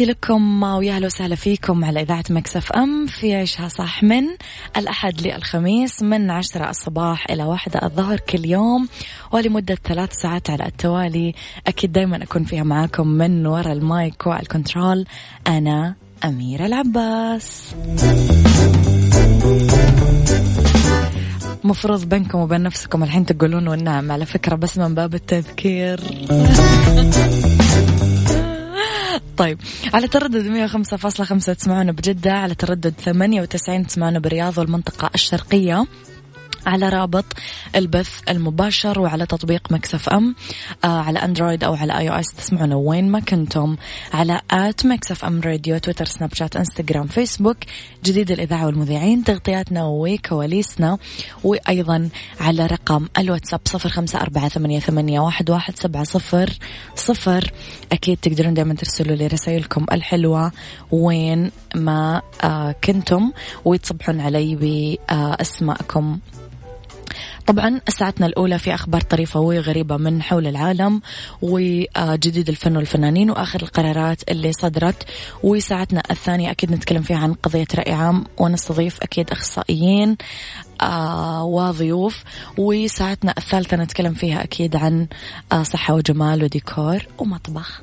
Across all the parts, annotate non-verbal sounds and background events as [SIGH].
تحياتي لكم ويا أهلا وسهلا فيكم على إذاعة Mix FM عيشها صح من الأحد للخميس من عشرة الصباح إلى واحدة الظهر كل يوم ولمدة ثلاث ساعات على التوالي. أكيد دائما أكون فيها معاكم من وراء ال mic وال control أنا أميرة العباس. مفروض بينكم وبين نفسكم الحين تقولون والنعم على فكرة بس من باب التذكير. طيب على تردد 105.5 تسمعونا بجدة على تردد 98 تسمعونا بالرياض والمنطقة الشرقية. على رابط البث المباشر وعلى تطبيق Mix FM آه على Android أو على iOS تسمعونا وين ما كنتم. على at Mix FM Radio Twitter Snapchat Instagram Facebook. جديد الإذاعة والمذيعين تغطياتنا وكواليسنا. وأيضا على رقم الواتساب صفر خمسة أربعة ثمانية, ثمانية واحد, واحد سبعة صفر صفر. أكيد تقدرون دائما ترسلوا لي رسائلكم الحلوة وين ما آه كنتم. وتصبحون علي باسمائكم طبعا ساعتنا الأولى في أخبار طريفة وغريبة من حول العالم وجديد الفن والفنانين وآخر القرارات اللي صدرت. وساعتنا الثانية أكيد نتكلم فيها عن قضية رأي عام ونستضيف أكيد أخصائيين آه وضيوف. وساعتنا الثالثة نتكلم فيها أكيد عن آه صحة وجمال وديكور ومطبخ.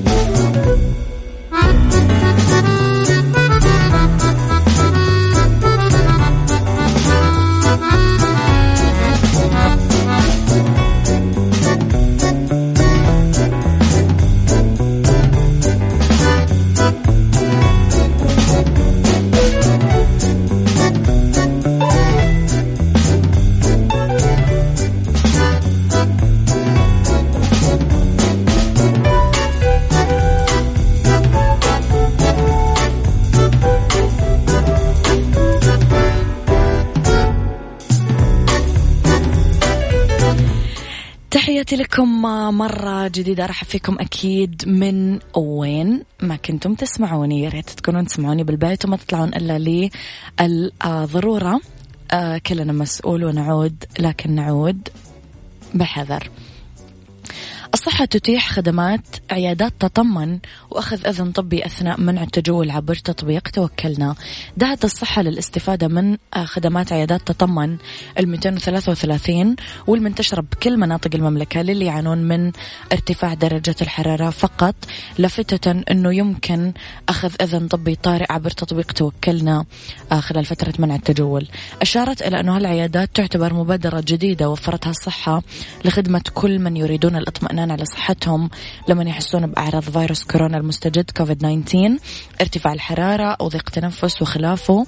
تحياتي لكم مرة جديدة. أرحب فيكم أكيد من وين ما كنتم تسمعوني. يا ريت تكونون تسمعوني بالبيت وما تطلعون إلا للضرورة. آه، كلنا مسؤول ونعود لكن نعود بحذر. الصحة تتيح خدمات عيادات تطمن وأخذ إذن طبي أثناء منع التجول عبر تطبيق توكلنا. دعت الصحة للاستفادة من خدمات عيادات تطمن ال 233 والمنتشرة بكل مناطق المملكة للي يعانون من ارتفاع درجة الحرارة فقط لافتة أنه يمكن أخذ إذن طبي طارئ عبر تطبيق توكلنا خلال فترة منع التجول. أشارت إلى أنه هالعيادات تعتبر مبادرة جديدة وفرتها الصحة لخدمة كل من يريدون الإطمئنان الاطمئنان على صحتهم لما يحسون بأعراض فيروس كورونا المستجد كوفيد 19 ارتفاع الحرارة أو ضيق تنفس وخلافه.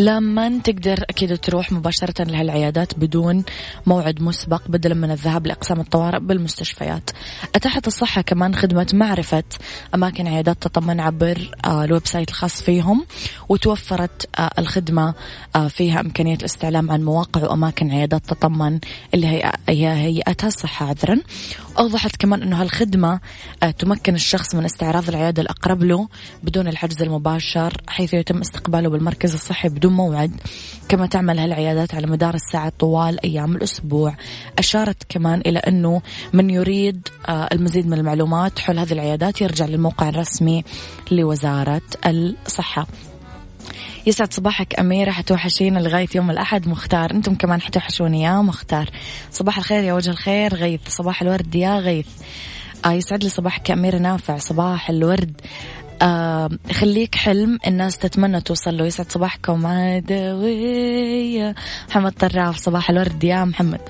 لما تقدر أكيد تروح مباشرة لهالعيادات بدون موعد مسبق بدلا من الذهاب لأقسام الطوارئ بالمستشفيات. أتاحت الصحة كمان خدمة معرفة أماكن عيادات تطمن عبر آه، ال website الخاص فيهم وتوفرت آه، الخدمة آه، فيها إمكانية الاستعلام عن مواقع وأماكن عيادات تطمن اللي هي هيئتها الصحة عذرا. أوضحت كمان أنه هالخدمة تمكن الشخص من استعراض العيادة الأقرب له بدون الحجز المباشر حيث يتم استقباله بالمركز الصحي بدون موعد كما تعمل هالعيادات على مدار الساعة طوال أيام الأسبوع. أشارت كمان إلى أنه من يريد آه، المزيد من المعلومات حول هذه العيادات يرجع للموقع الرسمي لوزارة الصحة. يسعد صباحك أميرة حتوحشينا لغاية يوم الأحد. مختار أنتم كمان حتوحشوني يا مختار. صباح الخير يا وجه الخير غيث. صباح الورد يا غيث. آه يسعد لي صباحك أميرة نافع. صباح الورد. خليك حلم الناس تتمنى توصل له. يسعد صباحكم. عدوية. محمد طراف صباح الورد يا محمد.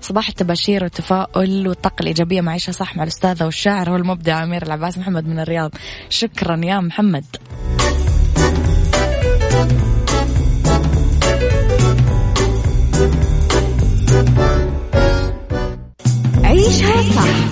صباح التباشير والتفاؤل والطاقة الإيجابية معيشة صح مع الأستاذة والشاعر والمبدع أمير العباس محمد من الرياض. شكرا يا محمد. عيشها صح.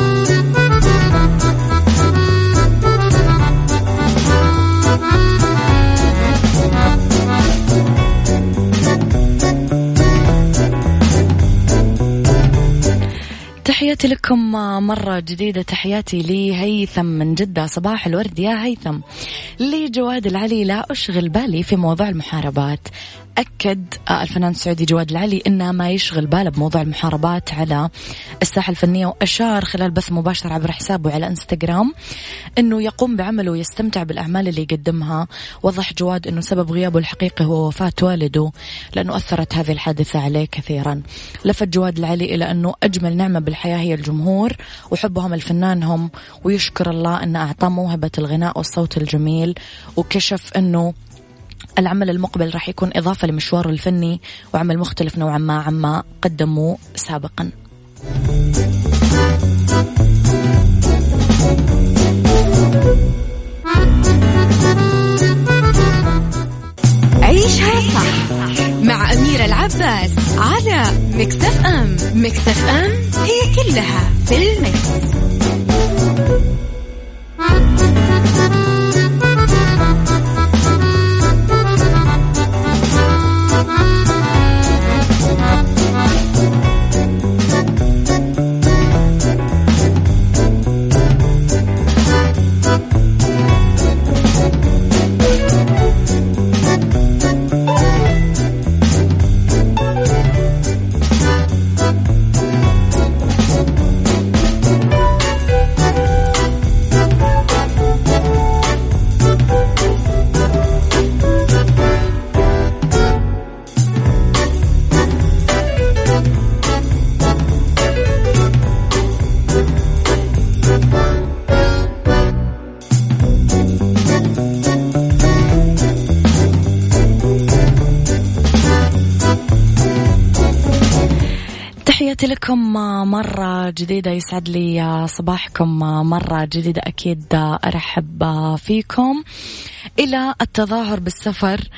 تحياتي لكم مرة جديدة. تحياتي لهيثم من جدة. صباح الورد يا هيثم. لجواد العلي لا أشغل بالي في موضوع المحاربات. أكد الفنان السعودي جواد العلي أنه ما يشغل باله بموضوع المحاربات على الساحة الفنية وأشار خلال بث مباشر عبر حسابه على إنستغرام أنه يقوم بعمله ويستمتع بالأعمال اللي يقدمها. وضح جواد أنه سبب غيابه الحقيقي هو وفاة والده لأنه أثرت هذه الحادثة عليه كثيرا. لفت جواد العلي إلى أنه أجمل نعمة بالحياة هي الجمهور وحبهم الفنان هم ويشكر الله أنه أعطاه موهبة الغناء والصوت الجميل وكشف أنه العمل المقبل راح يكون إضافة لمشواره الفني وعمل مختلف نوعا ما عما قدموا سابقا عيشها صح مع أميرة العباس على مكتف أم مكتف أم هي كلها في المكس. لكم مرة جديدة يسعد لي صباحكم مرة جديدة. أكيد أرحب فيكم. إلى التظاهر بالسفر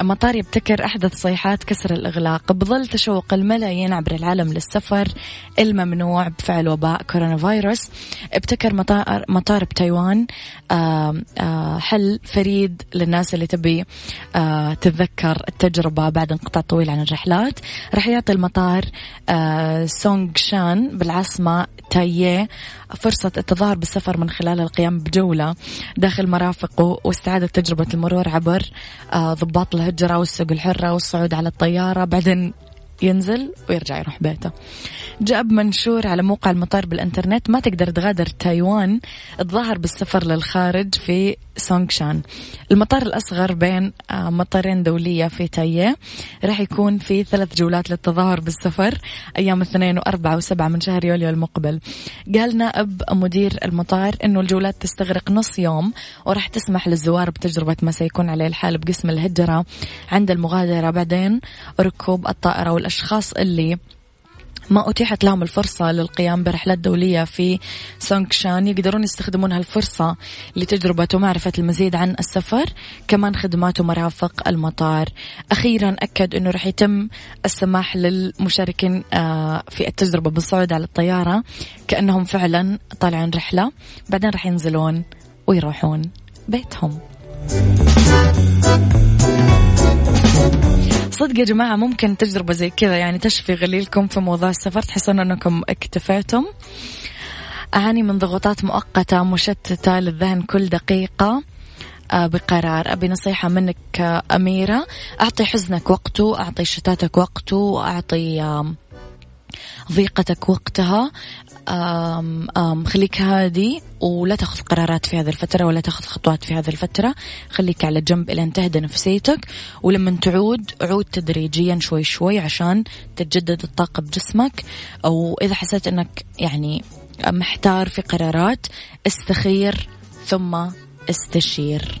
مطار يبتكر أحدث صيحات كسر الإغلاق بظل تشوق الملايين عبر العالم للسفر الممنوع بفعل وباء كورونا فيروس ابتكر مطار, مطار بتايوان. حل فريد للناس اللي تبي تتذكر التجربة بعد انقطاع طويل عن الرحلات. راح يعطي المطار سونغ شان بالعاصمة تاييه فرصة التظاهر بالسفر من خلال القيام بجولة داخل مرافقه واستعادة تجربة المرور عبر ضباط الهجرة والسوق الحرة والصعود على الطيارة بعدين ينزل ويرجع يروح بيته. جاء بمنشور على موقع المطار بالإنترنت ما تقدر تغادر تايوان تظاهر بالسفر للخارج في سونغشان. المطار الأصغر بين آه، مطارين دولية في تاييه راح يكون في ثلاث جولات للتظاهر بالسفر أيام اثنين وأربعة وسبعة من شهر يوليو المقبل. قال نائب مدير المطار أنه الجولات تستغرق نص يوم وراح تسمح للزوار بتجربة ما سيكون عليه الحال بقسم الهجرة عند المغادرة. بعدين ركوب الطائرة والأشخاص اللي ما أتيحت لهم الفرصة للقيام برحلات دولية في سونغشان يقدرون يستخدمون هالفرصة لتجربة ومعرفة المزيد عن السفر كمان خدمات ومرافق المطار. أخيرا أكد أنه رح يتم السماح للمشاركين آه، في التجربة بالصعود على الطيارة كأنهم فعلا طالعين رحلة. بعدين رح ينزلون ويروحون بيتهم. صدق يا جماعة ممكن تجربة زي كذا يعني تشفي غليلكم في موضوع السفر تحسون أنكم اكتفيتم. أعاني من ضغوطات مؤقتة مشتتة للذهن كل دقيقة آه، بقرار. أبي نصيحة منك آه، أميرة. أعطي حزنك وقته أعطي شتاتك وقته أعطي ضيقتك وقتها. آم آم خليك هادي ولا تاخذ قرارات في هذه الفترة ولا تاخذ خطوات في هذه الفترة. خليك على جنب إلى تهدى نفسيتك ولما تعود عود تدريجيا شوي شوي عشان تتجدد الطاقة بجسمك. أو إذا حسيت أنك يعني محتار في قرارات استخير ثم استشير.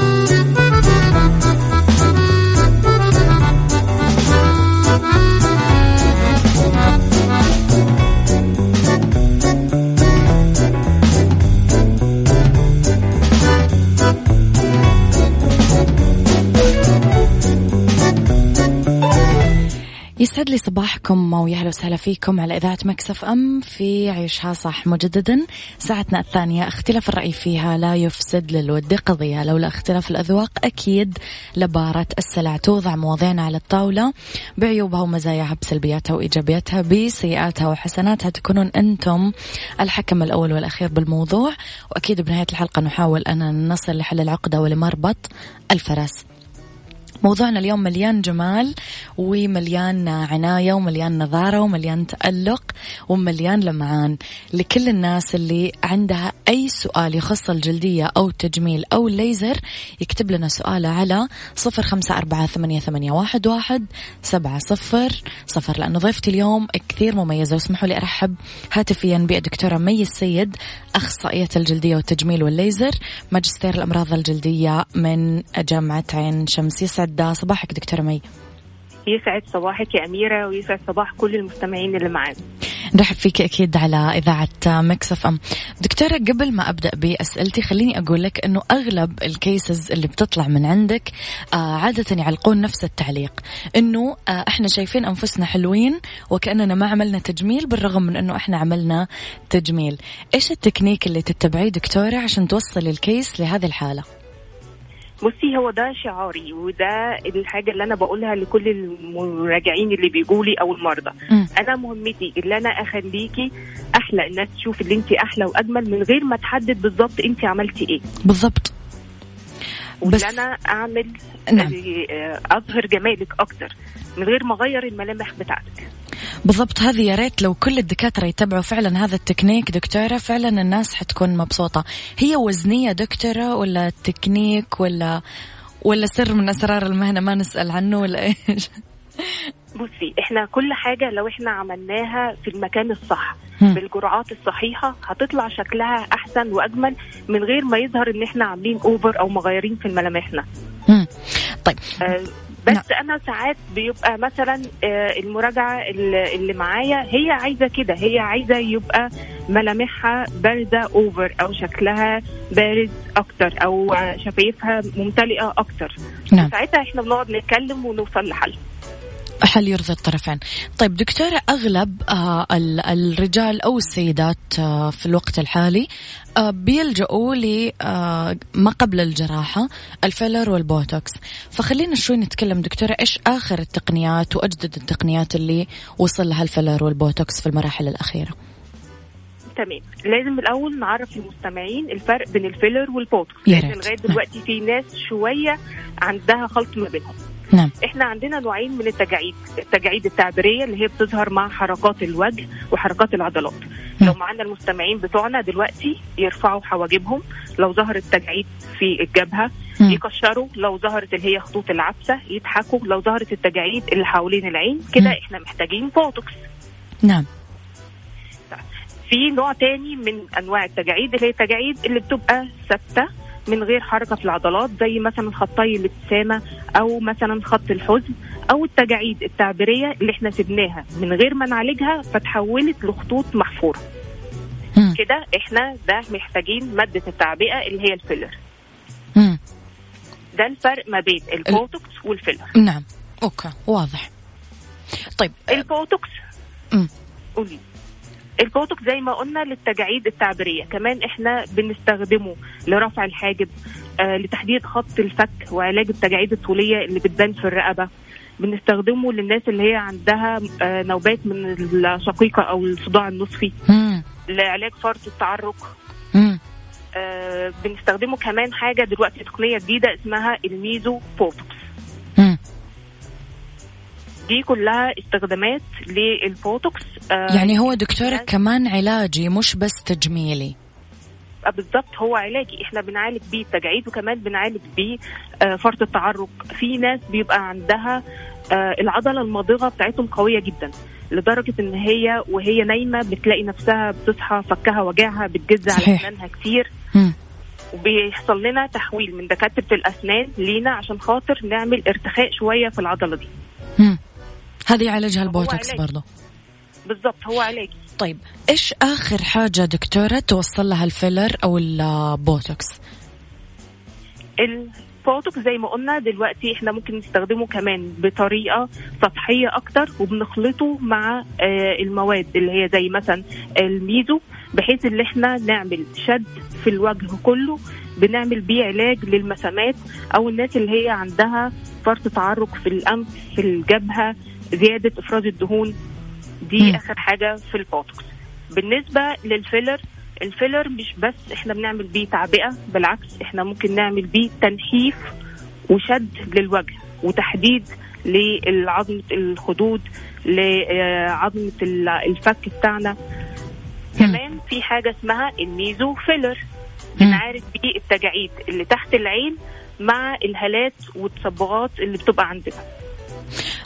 يسعد لي صباحكم ويا أهلا وسهلا فيكم على إذاعة مكسف أم في عيشها صح مجددا. ساعتنا الثانية اختلاف الرأي فيها لا يفسد للود قضية. لولا اختلاف الأذواق أكيد لباره السلع. توضع مواضيعنا على الطاولة بعيوبها ومزاياها بسلبياتها وإيجابياتها بسيئاتها وحسناتها تكونون أنتم الحكم الأول والأخير بالموضوع. وأكيد بنهاية الحلقة نحاول أن نصل لحل العقدة ولمربط الفرس. موضوعنا اليوم مليان جمال ومليان عناية ومليان نظارة ومليان تألق ومليان لمعان لكل الناس اللي عندها أي سؤال يخص الجلدية أو التجميل أو الليزر يكتب لنا سؤاله على صفر خمسة أربعة ثمانية, ثمانية واحد, واحد سبعة صفر صفر. لأنه ضيفتي اليوم كثير مميزة واسمحوا لي أرحب هاتفيا بالدكتورة مي السيد أخصائية الجلدية والتجميل والليزر ماجستير الأمراض الجلدية من جامعة عين شمس. يسعد يسعد صباحك دكتورة مي. يسعد صباحك يا أميرة ويسعد صباح كل المستمعين اللي معانا. نرحب فيك أكيد على إذاعة Mix FM. دكتورة قبل ما أبدأ بأسئلتي خليني أقول لك أنه أغلب ال cases اللي بتطلع من عندك آه عادة يعلقون نفس التعليق. أنه آه إحنا شايفين أنفسنا حلوين وكأننا ما عملنا تجميل بالرغم من أنه إحنا عملنا تجميل. إيش التكنيك اللي تتبعيه دكتورة عشان توصل الكيس لهذه الحالة؟ بصي هو ده شعاري وده الحاجة اللي أنا بقولها لكل المراجعين اللي بيجوا لي أو المرضى. م. أنا مهمتي اللي أنا أخليكي أحلى الناس تشوف اللي أنت أحلى وأجمل من غير ما تحدد بالظبط أنت عملتي إيه. بالظبط. بس أنا أعمل نعم. آه، أظهر جمالك أكتر من غير ما أغير الملامح بتاعتك. بالضبط هذه يا ريت لو كل الدكاترة يتبعوا فعلا هذا التكنيك دكتورة فعلا الناس حتكون مبسوطة. هي وزنية دكتورة ولا تكنيك ولا ولا سر من أسرار المهنة؟ ما نسأل عنه ولا إيش؟ بصي إحنا كل حاجة لو إحنا عملناها في المكان الصح. بالجرعات الصحيحة هتطلع شكلها أحسن وأجمل من غير ما يظهر إن إحنا عاملين over أو مغيرين في ملامحنا طيب. آه بس نعم. أنا ساعات بيبقى مثلا آه، المراجعة اللي معايا هي عايزة كده هي عايزة يبقى ملامحها بارزه over أو شكلها بارز أكتر أو شفايفها ممتلئة أكتر. نعم. ساعتها إحنا بنقعد نتكلم ونوصل لحل. حل يرضي الطرفين؟ طيب دكتورة أغلب آه ال- الرجال أو السيدات آه في الوقت الحالي آه بيلجأوا لما قبل الجراحة ال filler والبوتوكس. فخلينا شوي نتكلم دكتورة إيش آخر التقنيات وأجدد التقنيات اللي وصل لها ال filler والبوتوكس في المراحل الأخيرة؟ تمام. لازم الأول نعرف المستمعين الفرق بين ال filler والبوتوكس. لغاية دلوقتي في ناس شوية عندها خلط ما بينهم. نعم. إحنا عندنا نوعين من التجاعيد التجاعيد التعبيرية اللي هي بتظهر مع حركات الوجه وحركات العضلات. لو معانا المستمعين بتوعنا دلوقتي يرفعوا حواجبهم. لو ظهرت تجاعيد في الجبهة مم. يكشروا. لو ظهرت اللي هي خطوط العبسه يضحكوا. لو ظهرت التجاعيد اللي حوالين العين كده مم. إحنا محتاجين بوتوكس. نعم. في نوع تاني من أنواع التجاعيد اللي هي التجاعيد اللي بتبقى ثابتة. من غير حركة في العضلات زي مثلا خطي الابتسامه أو مثلا خط الحزن أو التجاعيد التعبيرية اللي إحنا سبناها من غير ما نعالجها فتحولت لخطوط محفورة. كده إحنا ده محتاجين مادة التعبئة اللي هي ال filler. ده الفرق ما بين البوتوكس وال filler. نعم. okay. واضح. طيب البوتوكس. مم. قولي. البوتوكس زي ما قلنا للتجاعيد التعبيرية كمان إحنا بنستخدمه لرفع الحاجب آه لتحديد خط الفك وعلاج التجاعيد الطولية اللي بتبان في الرقبة بنستخدمه للناس اللي هي عندها آه نوبات من الشقيقة أو الصداع النصفي مم. لعلاج فرط التعرق مم. آه بنستخدمه كمان حاجة دلوقتي تقنية جديدة اسمها ال meso بوتوكس. دي كلها استخدامات للبوتوكس آه يعني هو دكتورة الناس- كمان علاجي مش بس تجميلي آه، بالظبط هو علاجي إحنا بنعالج بيه التجاعيد وكمان بنعالج بيه آه، فرط التعرق في ناس بيبقى عندها العضلة الماضغه بتاعتهم قوية جدا لدرجة إن هي وهي نايمة بتلاقي نفسها بتصحى فكها وجعها بتجز على. أسنانها كتير مم. وبيحصل لنا تحويل من دكاترة الأسنان لينا عشان خاطر نعمل ارتخاء شوية في العضلة دي. هذه يعالجها البوتوكس علاج. برضو. بالظبط هو علاجي طيب إيش آخر حاجة دكتورة توصل لها ال filler أو البوتوكس البوتوكس زي ما قلنا دلوقتي إحنا ممكن نستخدمه كمان بطريقة سطحية أكتر وبنخلطه مع آه، المواد اللي هي زي مثلا ال meso بحيث إن إحنا نعمل شد في الوجه كله بنعمل بيه علاج للمسامات أو الناس اللي هي عندها فرط تعرق في الأنف في الجبهة زيادة إفراز الدهون دي مم. آخر حاجة في البوتوكس. بالنسبة لل filler الفيلر مش بس إحنا بنعمل بيه تعبئة بالعكس إحنا ممكن نعمل بيه تنحيف وشد للوجه وتحديد لعظمة الخدود لعظمة ال- الفك بتاعنا. كمان في حاجة اسمها الميزو فيلر. بنعالج بيه التجاعيد اللي تحت العين مع الهالات والتصبغات اللي بتبقى عندنا.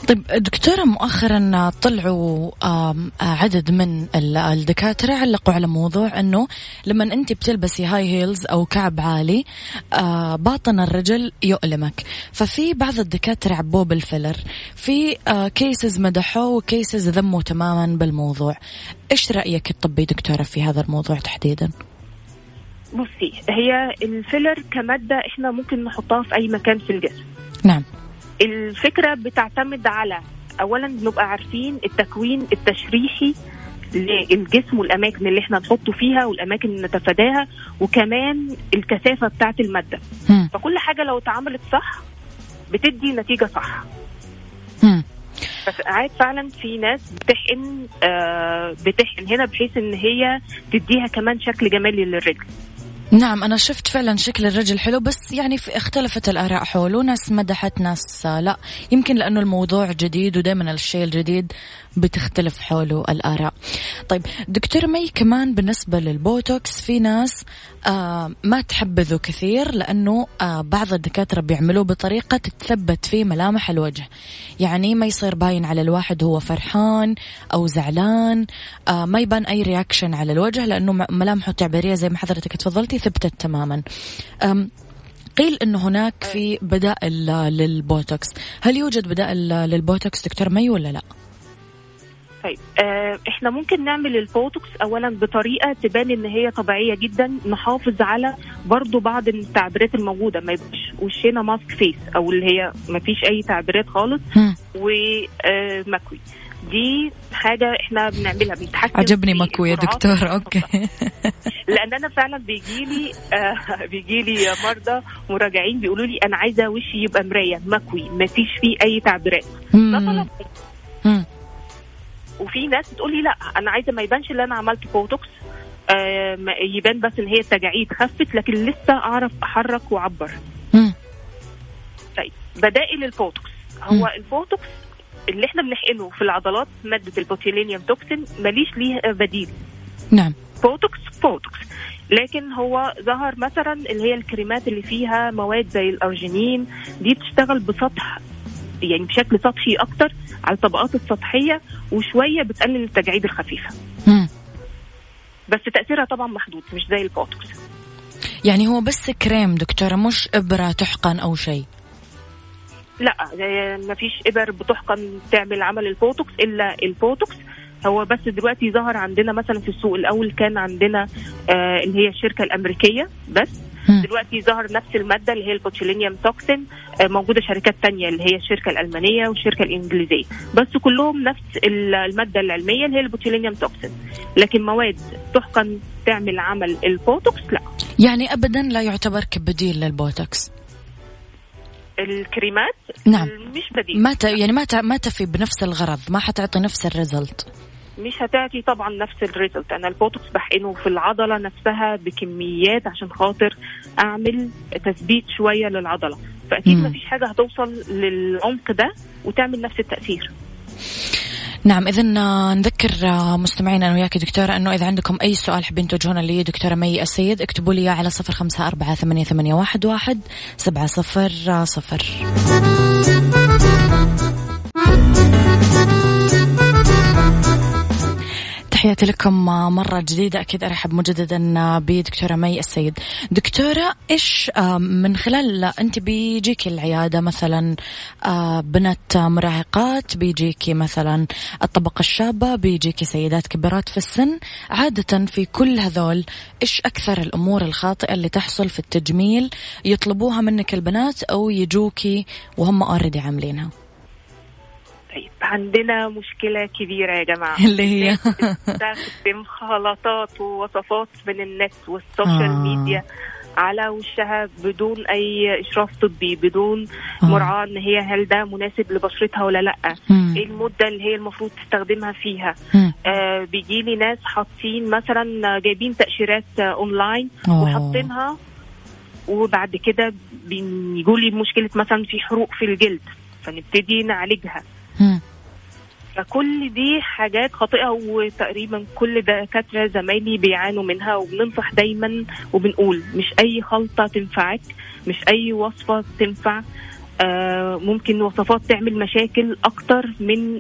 طيب دكتورة مؤخرا طلعوا عدد من ال- الدكاترة علقوا على موضوع إنه لما أنت بتلبسي high heels أو كعب عالي آه، باطن الرجل يؤلمك. ففي بعض الدكاترة عبوه بال filler. في cases مدحوه و cases ذموا تماما بالموضوع. إيش رأيك الطبي دكتورة في هذا الموضوع تحديدا؟ بصي هي ال filler كمادة إحنا ممكن نحطها في أي مكان في الجسم. نعم. الفكرة بتعتمد على اولا نبقى عارفين التكوين التشريحي للجسم والأماكن اللي إحنا نحطه فيها والأماكن اللي نتفاداها وكمان الكثافة بتاعة المادة. فكل حاجة لو اتعملت صح بتدي نتيجة صح. بس ساعات فعلا في ناس بتحقن آه بتحقن هنا بحيث إن هي تديها كمان شكل جمالي للرجل نعم أنا شفت فعلا شكل الرجل حلو بس يعني في اختلفت الآراء حوله ناس مدحت ناس آه، لا. يمكن لأنه الموضوع جديد ودائما الشيء الجديد بتختلف حوله الآراء. طيب دكتور مي كمان بالنسبة للبوتوكس في ناس آه ما تحبذوا كثير لأنه آه بعض الدكاترة بيعملوه بطريقة تتثبت فيه ملامح الوجه. يعني ما يصير باين على الواحد هو فرحان أو زعلان آه ما يبان أي reaction على الوجه لأنه ملامحه التعبيرية زي ما حضرتك تفضلتي. ثبتت تماما. قيل أنه هناك في بدائل للبوتوكس. هل يوجد بدائل للبوتوكس دكتور مي ولا لا؟ طيب آه إحنا ممكن نعمل البوتوكس اولا بطريقة تبان إن هي طبيعية جدا نحافظ على برضو بعض التعبيرات الموجودة. ما يبقاش وشنا mask face أو اللي هي ما فيش أي تعبيرات خالص ومكوي آه دي حاجة إحنا بنعملها بنتحكم عجبني مكوي يا دكتور. okay. [LAUGHS] لأن أنا فعلا بيجي لي آه بيجي لي مرضى مراجعين بيقولوا لي أنا عايزة وشي يبقى مراية مكوي ما فيش فيه أي تعبيرات. ده طلب. وفي ناس بتقول لي لا أنا عايزة ما يبانش ان أنا عملت بوتوكس آه يبان بس إن هي التجاعيد خفت لكن لسه أعرف أحرك وأعبر. طيب بدائل البوتوكس. هو البوتوكس اللي إحنا بنحقنه في العضلات مادة ال botulinum toxin ماليش ليه بديل. نعم. بوتوكس بوتوكس. لكن هو ظهر مثلا اللي هي الكريمات اللي فيها مواد زي ال argireline دي بتشتغل بسطح يعني بشكل سطحي أكتر على الطبقات السطحية وشوية بتقلل التجاعيد الخفيفة. مم. بس تأثيرها طبعا محدود مش زي البوتوكس. يعني هو بس كريم دكتورة مش إبرة تحقن أو شيء. لا ما فيش إبر بتحقن تعمل عمل البوتوكس إلا البوتوكس. هو بس دلوقتي ظهر عندنا مثلا في السوق الأول كان عندنا آه اللي هي الشركة الأمريكية بس. دلوقتي ظهر نفس المادة اللي هي ال botulinum toxin آه موجودة شركات تانية اللي هي الشركة الألمانية والشركة الإنجليزية. بس كلهم نفس المادة العلمية اللي هي ال botulinum toxin. لكن مواد تحقن تعمل عمل البوتوكس لا. يعني ابدا لا يعتبر كبديل للبوتوكس. الكريمات نعم. مش بديل. ما ت... يعني ما ت... ما تفي بنفس الغرض ما حتعطي نفس ال result. مش هتعطي طبعا نفس ال result. أنا البوتوكس بحقنه في العضلة نفسها بكميات عشان خاطر أعمل تثبيت شوية للعضلة. فأكيد. ما فيش حاجة هتوصل للعمق ده وتعمل نفس التأثير. نعم إذا نذكر مستمعينا أنا وياك دكتورة أنه إذا عندكم أي سؤال حابين توجهونه لي دكتورة مي السيد اكتبوا لي على صفر خمسة أربعة ثمانية, ثمانية واحد, واحد سبعة صفر صفر. تحياتي لكم مرة جديدة. أكيد أرحب مجددا بدكتورة مي السيد. دكتورة إيش آه، من خلال أنت بيجيك العيادة مثلا آه، بنات مراهقات بيجيكي مثلا الطبقة الشابة بيجيكي سيدات كبيرات في السن. عادة في كل هذول إيش أكثر الأمور الخاطئة اللي تحصل في التجميل يطلبوها منك البنات أو يجوكي وهم already عاملينها؟ طيب عندنا مشكلة كبيرة يا جماعة [LAUGHS] اللي هي تستخدم خلطات ووصفات من النت وال social آه. ميديا على وشها بدون أي إشراف طبي بدون آه. مراعاة إن هي هل ده مناسب لبشرتها ولا لأ مم. إيه المدة اللي هي المفروض تستخدمها فيها مم. آه بيجي لي ناس حاطين مثلا جايبين تقشيرات آه اونلاين أوه. وحاطينها وبعد كده بيجوا لي مشكلة مثلا في حروق في الجلد فنبتدي نعالجها. فكل دي حاجات خاطئة وتقريبا كل دكاترة زمايلي بيعانوا منها وبننصح دايما وبنقول مش أي خلطة تنفعك مش أي وصفة تنفع. آه ممكن وصفات تعمل مشاكل أكتر من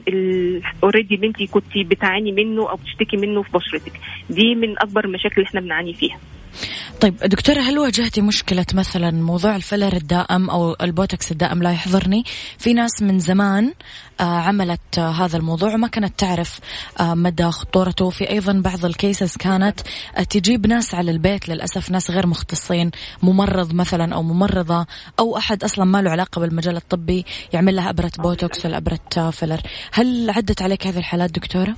اوريدي اللي انت كنت بتعاني منه أو بتشتكي منه في بشرتك. دي من أكبر المشاكل اللي إحنا بنعاني فيها. طيب دكتورة هل واجهتي مشكلة مثلا موضوع الفلر الدائم أو البوتوكس الدائم لا يحضرني؟ في ناس من زمان آه عملت آه هذا الموضوع وما كانت تعرف آه مدى خطورته. في أيضا بعض ال cases كانت تجيب ناس على البيت للأسف ناس غير مختصين ممرض مثلا أو ممرضة أو أحد أصلا ما له علاقة بالمجال الطبي يعمل لها أبرة بوتوكس ولا أبرة فلر. هل عدت عليك هذه الحالات دكتورة؟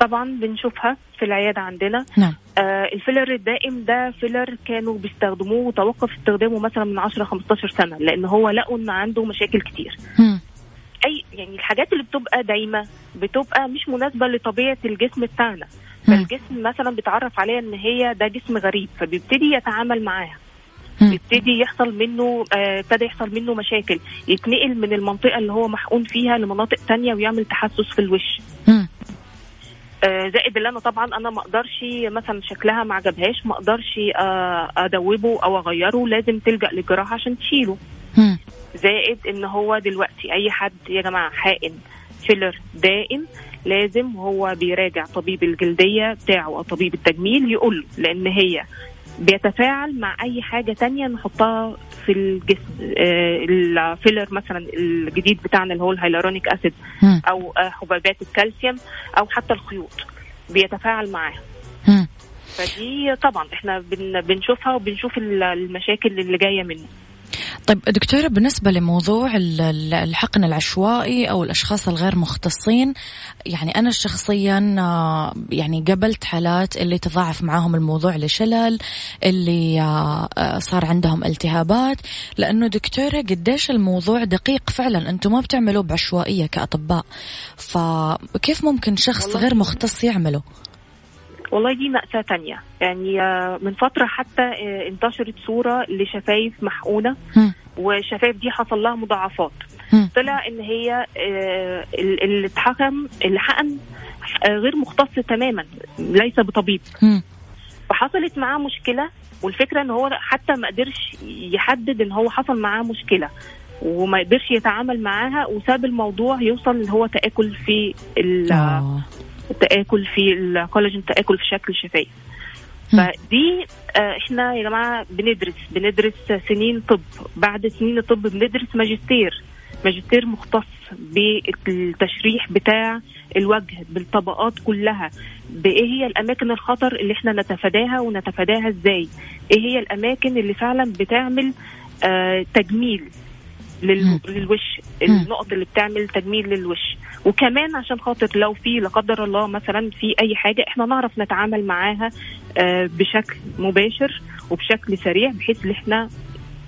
طبعا بنشوفها في العيادة عندنا نعم آه الفيلر الدائم ده فيلر كانوا بيستخدموه وتوقف استخدامه مثلا من 10 15 سنة لأن هو لقوا إن عنده مشاكل كتير مم. أي يعني الحاجات اللي بتبقى دايمة بتبقى مش مناسبة لطبيعة الجسم بتاعنا. فالجسم مثلا بيتعرف عليها إن هي ده جسم غريب فبيبتدي يتعامل معاها. بيبتدي يحصل منه آه، ابتدى يحصل منه مشاكل يتنقل من المنطقة اللي هو محقون فيها لمناطق تانية ويعمل تحسس في الوش. آه، زائد اللي أنا طبعا أنا ما أقدرش مثلا شكلها ما عجبهاش ما أقدرش آه، أدوبه أو أغيره لازم تلجأ للجراحة عشان تشيله. زائد إن هو دلوقتي أي حد يا جماعة حائن فيلر دائم لازم هو بيراجع طبيب الجلدية بتاعه أو طبيب التجميل يقول له لأن هي بيتفاعل مع أي حاجة تانية نحطها في الجسم آه، الفيلر مثلا الجديد بتاعنا اللي هو ال hyaluronic acid. أو آه، حبيبات الكالسيوم أو حتى الخيوط بيتفاعل معاها. فدي طبعا إحنا بن بنشوفها وبنشوف ال- المشاكل اللي جاية منه طيب دكتورة بالنسبة لموضوع ال- ال- الحقن العشوائي أو الأشخاص الغير مختصين يعني أنا شخصيا آه، يعني قبلت حالات اللي تضاعف معاهم الموضوع لشلل اللي آه، آه، صار عندهم التهابات. لأنه دكتورة قديش الموضوع دقيق فعلا أنتم ما بتعملوا بعشوائية كأطباء. فكيف ممكن شخص غير مختص يعمله؟ والله دي مأساة تانية. يعني آه، من فترة حتى آه، انتشرت صورة لشفايف محقونة. والشفايف دي حصل لها مضاعفات. طلع إن هي آه، ال- اللي اتحكم اللي حقن غير مختص تماما ليس بطبيب. فحصلت معاه مشكلة. والفكرة إن هو حتى ما قدرش يحدد إن هو حصل معاه مشكلة. وما قدرش يتعامل معاها. وساب الموضوع يوصل اللي هو تآكل في ال-. تاكل في الكولاجين تاكل في شكل شفايف. فدي آه، إحنا يا جماعة بندرس بندرس سنين طب بعد سنين الطب بندرس ماجستير ماجستير مختص بالتشريح بتاع الوجه بالطبقات كلها بإيه هي الأماكن الخطر اللي إحنا نتفاداها ونتفاداها إزاي إيه هي الأماكن اللي فعلا بتعمل آه تجميل. للوش. النقط اللي بتعمل تجميل للوش. وكمان عشان خاطر لو في لا قدر الله مثلا في أي حاجة إحنا نعرف نتعامل معاها آه، بشكل مباشر وبشكل سريع بحيث إن إحنا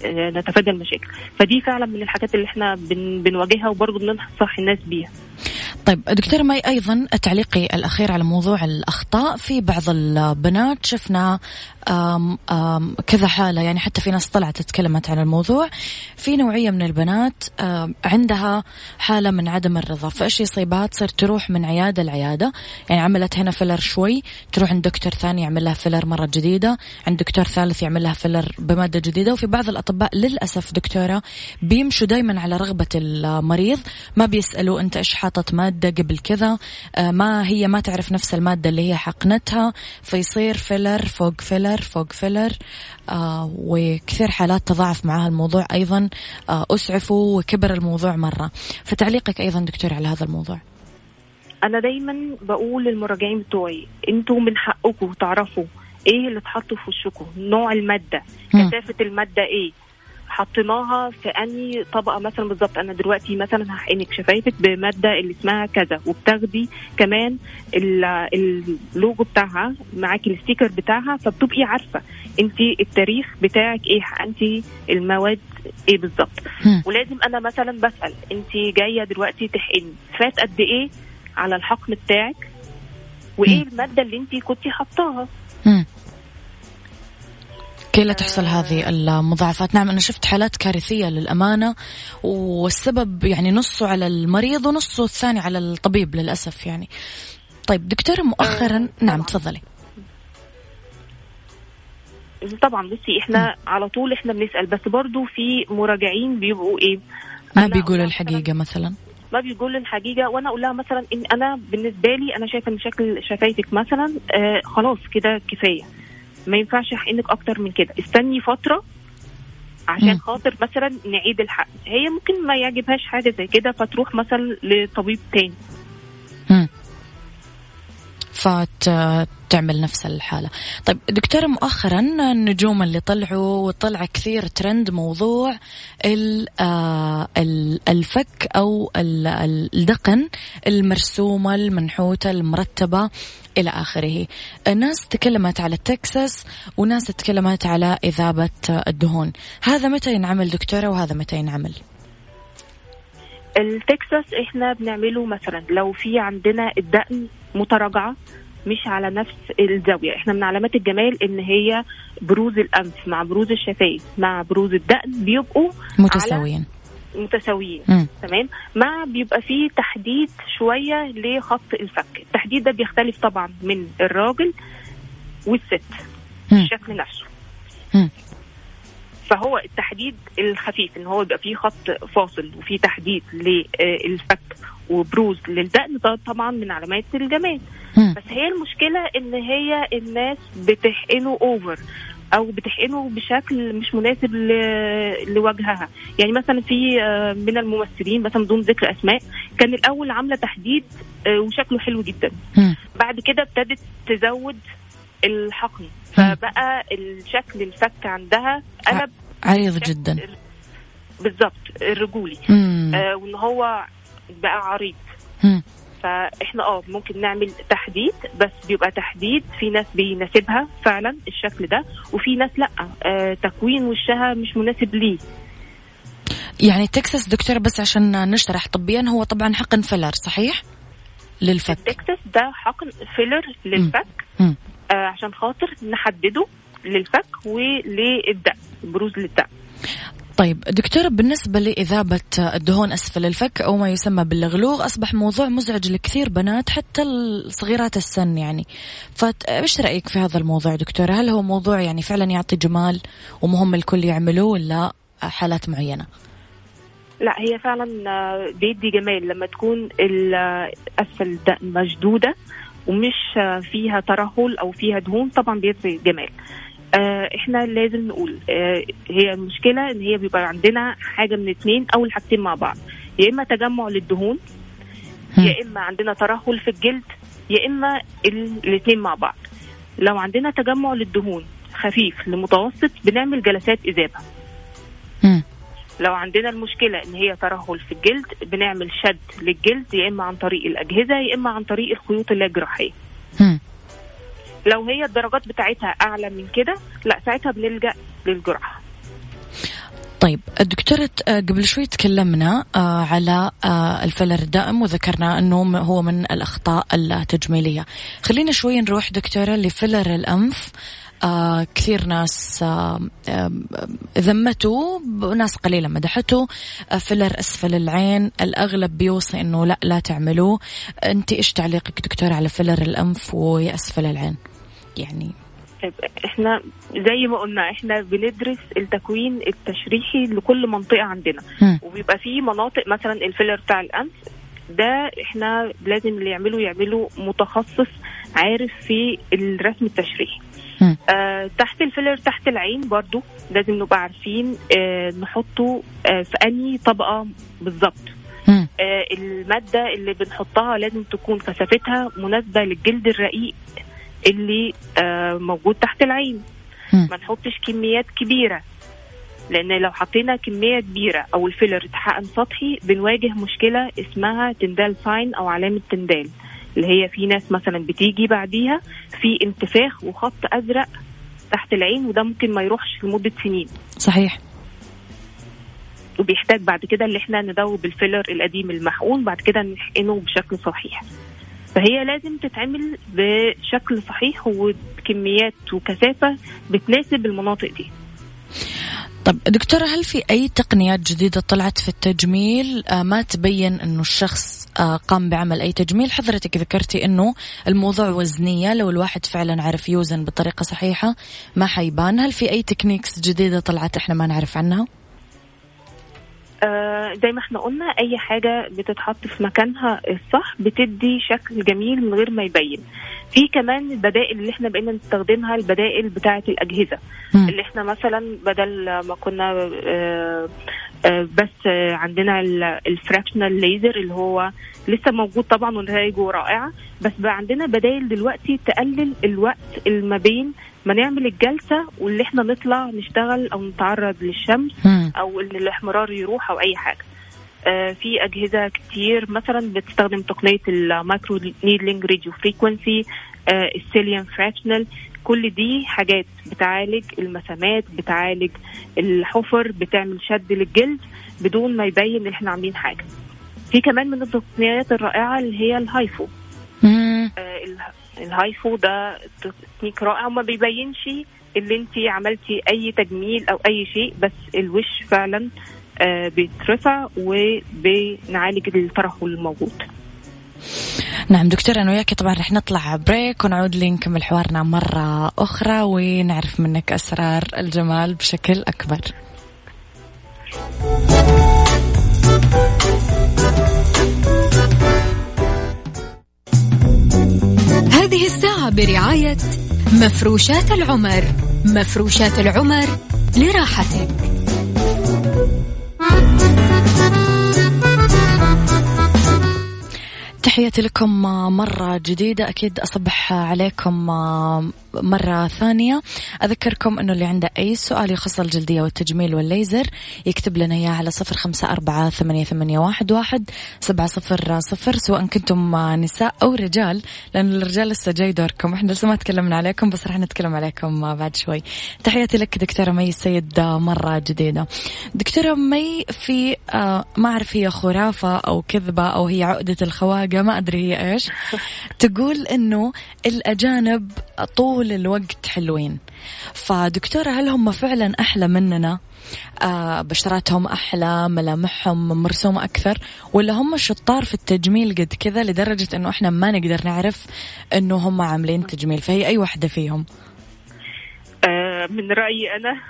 آه، نتفادى المشاكل. فدي فعلا من الحاجات اللي إحنا بن بنواجهها وبرضه بننصح الناس بيها. طيب دكتورة ماي أيضا تعليقي الأخير على موضوع الأخطاء. في بعض البنات شفنا آم آم كذا حالة يعني حتى في ناس طلعت تكلمت عن الموضوع. في نوعية من البنات عندها حالة من عدم الرضا. فإيش يصيبها؟ تصير تروح من عيادة لعيادة. يعني عملت هنا فيلر شوي تروح عند دكتور ثاني يعمل لها فيلر مرة جديدة عند دكتور ثالث يعمل لها فيلر بمادة جديدة. وفي بعض الأطباء للأسف دكتورة بيمشوا دايما على رغبة المريض ما بيسألوا أنت إيش حاطط مادة قبل كذا آه، ما هي ما تعرف نفس المادة اللي هي حقنتها فيصير فيلر فوق فيلر فوق فيلر آه وكثير حالات تضاعف معها الموضوع أيضا آه أسعفوا وكبر الموضوع مرة. فتعليقك أيضا دكتور على هذا الموضوع. أنا دايما بقول للمراجعين بتوعي أنتوا من حقكم تعرفوا إيه اللي اتحط في وشكم نوع المادة. كثافة المادة إيه. حطيناها في اني طبقة مثلا بالظبط أنا دلوقتي مثلا هحقنك شفايفك بمادة اللي اسمها كذا وبتاخدي كمان ال- اللوجو بتاعها معاكي ال sticker بتاعها فبتبقي عارفة انت التاريخ بتاعك إيه حقنتي المواد إيه بالظبط. ولازم أنا مثلا بسأل انت جاية دلوقتي تحقني فات قد إيه على الحقن بتاعك وإيه. المادة اللي انت كنتي حطاها. كي لا تحصل هذه المضاعفات. نعم أنا شفت حالات كارثية للأمانة والسبب يعني نصه على المريض ونصه الثاني على الطبيب للأسف يعني. طيب دكتورة مؤخرا آه، نعم. تفضلي. طبعا بصي إحنا على طول إحنا بنسأل بس برضو في مراجعين بيبقوا إيه؟ ما بيقولوا الحقيقة مثلا؟ ما بيقولوا الحقيقة وأنا أقول لها مثلا إن أنا بالنسبة لي أنا شايفة إن شكل شفايفك مثلا آه خلاص كده كفاية. ما ينفعش احقنك أكتر من كده استني فترة عشان. خاطر مثلا نعيد الحقن هي ممكن ما يعجبهاش حاجة زي كده فتروح مثلا لطبيب تاني. فتعمل نفس الحالة. طيب دكتورة مؤخرا النجوم اللي طلعوا وطلع كثير ترند موضوع آه، ال- الفك أو ال- ال- الدقن المرسومة المنحوتة المرتبة إلى آخره. ناس تكلمت على التكساس وناس تكلمت على إذابة الدهون. هذا متى ينعمل دكتورة وهذا متى ينعمل؟ التكساس إحنا بنعمله مثلا لو في عندنا الدقن متراجعة مش على نفس الزاوية إحنا من علامات الجمال إن هي بروز الأنف مع بروز الشفايف مع بروز الدقن بيبقوا متساويين متساويين. تمام مع بيبقى فيه تحديد شوية لخط الفك التحديد ده بيختلف طبعا من الراجل والست مم. الشكل نفسه مم. فهو التحديد الخفيف إن هو يبقى فيه خط فاصل وفيه تحديد للفك وبروز للدقن ده طبعا من علامات الجمال. بس هي المشكلة إن هي الناس بتحقنه اوفر أو بتحقنه بشكل مش مناسب لوجهها يعني مثلا في آه، من الممثلين مثلا بدون ذكر أسماء كان الأول عاملة تحديد آه، وشكله حلو جدا. بعد كده ابتدت تزود الحقن. فبقى الشكل الفك عندها قلب عريض جدا. بالظبط الرجولي. مم. آه وإن هو بقى عريض. مم. فإحنا آه ممكن نعمل تحديد بس بيبقى تحديد في ناس بيناسبها فعلا الشكل ده وفي ناس لأ. آه تكوين وشها مش مناسب ليه. يعني تكساس دكتورة بس عشان نشرح. طبيا هو طبعا حقن فيلر صحيح؟ للفك. التكساس ده حقن فيلر للفك. مم. آه عشان خاطر نحدده للفك وللدقن بروز للدقن طيب دكتورة بالنسبة لإذابة الدهون أسفل الفك أو ما يسمى باللغلوغ أصبح موضوع مزعج لكثير بنات حتى صغيرات السن يعني. فإيش رأيك في هذا الموضوع دكتورة هل هو موضوع يعني فعلا يعطي جمال ومهم الكل يعملوه ولا حالات معينة؟ لا هي فعلا آه، بيدي جمال لما تكون آه، أسفل الدقن مشدودة ومش فيها ترهل أو فيها دهون طبعا بيدي جمال آه، إحنا لازم نقول آه، هي المشكلة إن هي بيبقى عندنا حاجة من اتنين أو الحاجتين مع بعض يا إما تجمع للدهون. يا إما عندنا ترهل في الجلد يا إما الاثنين مع بعض لو عندنا تجمع للدهون خفيف لمتوسط بنعمل جلسات اذابه. لو عندنا المشكلة إن هي ترهل في الجلد بنعمل شد للجلد يا إما عن طريق الأجهزة يا إما عن طريق الخيوط اللاجراحية مم. لو هي الدرجات بتاعتها أعلى من كده لا ساعتها بنلجأ للجراحة طيب دكتورة آه، قبل شوي تكلمنا آه، على آه، الفيلر الدائم وذكرنا أنه هو من الأخطاء التجميلية. خلينا شوي نروح دكتورة لفيلر الأنف. آه كثير ناس آه آه ذمته وناس قليلة مدحته آه فيلر أسفل العين. الأغلب بيوصي أنه لا لا تعملوه. أنت إيش تعليقك دكتورة على فيلر الأنف وأسفل العين؟ يعني طيب، إحنا زي ما قلنا إحنا بندرس التكوين التشريحي لكل منطقة عندنا. مم. وبيبقى في مناطق مثلا الفيلر بتاع الأنف ده إحنا لازم اللي يعمله يعمله متخصص عارف في الرسم التشريحي. آه تحت الفيلر تحت العين برضو لازم نبقى عارفين آه نحطه آه في أنهي طبقة بالظبط. آه المادة اللي بنحطها لازم تكون كثافتها مناسبة للجلد الرقيق اللي آه موجود تحت العين. ما نحطش كميات كبيرة لأن لو حطينا كمية كبيرة أو الفيلر اتحقن سطحي بنواجه مشكلة اسمها Tyndall sign أو علامة تندال اللي هي في ناس مثلا بتيجي بعديها في انتفاخ وخط أزرق تحت العين وده ممكن ما يروحش لمدة سنين. صحيح. وبيحتاج بعد كده اللي إحنا ندوب الفيلر القديم المحقون بعد كده نحقنه بشكل صحيح. فهي لازم تتعمل بشكل صحيح وبكميات وكثافة بتناسب المناطق دي. طب دكتورة هل في أي تقنيات جديدة طلعت في التجميل آه، ما تبين أنه الشخص قام بعمل أي تجميل. حضرتك ذكرتي أنه الموضوع وزنية. لو الواحد فعلا عرف يوزن بطريقة صحيحة ما حيبان. هل في أي techniques جديدة طلعت إحنا ما نعرف عنها؟ آه، زي ما إحنا قلنا أي حاجة بتتحط في مكانها الصح بتدي شكل جميل من غير ما يبين. في كمان البدائل اللي إحنا بقينا نستخدمها البدائل بتاعة الأجهزة مم. اللي إحنا مثلا بدل ما كنا آه، آه، بس عندنا ال fractional laser اللي هو لسه موجود طبعا ونتائجه رائعة بس بقى عندنا بدائل دلوقتي تقلل الوقت اللي ما بين ما نعمل الجلسة واللي إحنا نطلع نشتغل أو نتعرض للشمس مم. أو إن الاحمرار يروح أو أي حاجة في أجهزة كتير. مثلا بتستخدم تقنية ال microneedling radio frequency السيليان fractional كل دي حاجات بتعالج المسامات بتعالج الحفر بتعمل شد للجلد بدون ما يبين إن إحنا عاملين حاجة. في كمان من التقنيات الرائعة اللي هي ال HIFU. آه، ال- ال HIFU ده تكنيك رائع. وما بيبينش اللي انت عملتي أي تجميل أو أي شيء بس الوش فعلا آه، بيترفع وبنعالج الترهل الموجود نعم دكتورة أنا وياك طبعا رح نطلع break ونعود لنكمل حوارنا مرة أخرى ونعرف منك أسرار الجمال بشكل أكبر. هذه الساعة برعاية مفروشات العمر. مفروشات العمر لراحتك. تحياتي لكم مرة جديدة. أكيد أصبح عليكم مرة ثانية. أذكركم أنه اللي عنده أي سؤال يخص الجلدية والتجميل والليزر يكتب لنا إياه على صفر خمسة أربعة ثمانية, ثمانية واحد, واحد سبعة صفر صفر سواء كنتم نساء أو رجال لأن الرجال لسه جاي دوركم. إحنا لسه ما تكلمنا عليكم بس راح نتكلم عليكم بعد شوي. تحياتي لك دكتورة مي السيد مرة جديدة. دكتورة مي في آه، ما أعرف هي خرافة أو كذبة أو هي عقدة الخواجة ما أدري هي إيش. [LAUGHS] تقول إنه الأجانب طول الوقت حلوين. فدكتورة هل هم فعلا أحلى مننا؟ آه بشراتهم أحلى ملامحهم مرسومة أكثر ولا هم شطار في التجميل قد كذا لدرجة أنه إحنا ما نقدر نعرف أنه هم عاملين تجميل؟ فهي أي واحدة فيهم؟ آه من رأيي أنا.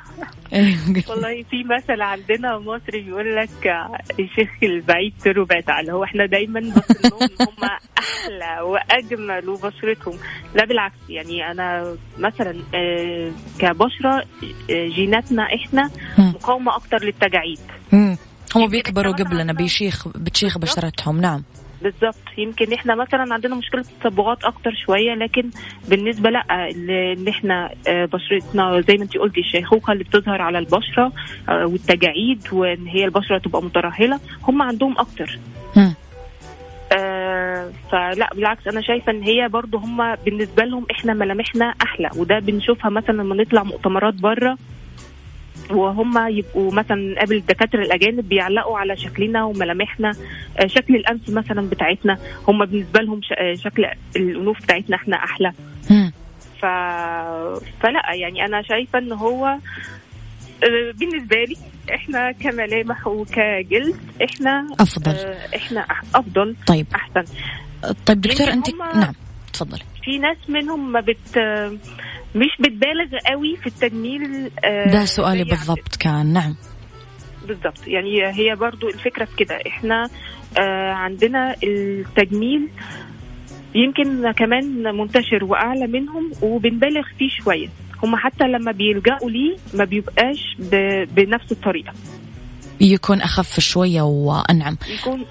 أيوة. [LAUGHS] والله في مثل عندنا مصري بيقول لك الشيخ البعيد سره بعيد هو إحنا دايما بصلهم [LAUGHS] هم أحلى وأجمل وبشرتهم. لا بالعكس يعني أنا مثلا آه، كبشرة آه، جيناتنا إحنا مقاومة أكتر للتجاعيد. هم. بيكبروا قبلنا بيشيخ بتشيخ بشرتهم. نعم. بالظبط. يمكن إحنا مثلا عندنا مشكلة التصبغات أكتر شوية لكن بالنسبة لأ إن إحنا آه، بشرتنا زي ما انت قلتي الشيخوخه اللي بتظهر على البشرة آه، والتجاعيد وإن هي البشرة تبقى مترهلة هم عندهم أكتر. آه فلأ بالعكس أنا شايفة إن هي برضو هم بالنسبة لهم إحنا ملامحنا أحلى وده بنشوفها مثلا لما نطلع مؤتمرات بره وهم يبقوا مثلا قبل الدكاترة الأجانب بيعلقوا على شكلنا وملامحنا آه، شكل الأنف مثلا بتاعتنا. هم بالنسبة لهم آه، شكل الأنوف بتاعتنا إحنا أحلى. ف... فلا يعني أنا شايفة إن هو آه، بالنسبة لي إحنا كملامح وكجلد إحنا أفضل. إحنا أفضل طيب. أحسن. طيب دكتور انت نعم تفضلي. في ناس منهم ما بت مش بتبالغ قوي في التجميل آه، ده سؤالي بالضبط كان. نعم. بالضبط. يعني هي برضو الفكرة في كده. إحنا آه، عندنا التجميل يمكن كمان منتشر وأعلى منهم وبنبالغ فيه شوية. هم حتى لما بيلجأوا ليه ما بيبقاش بنفس الطريقة. يكون أخف شوية وانعم يكون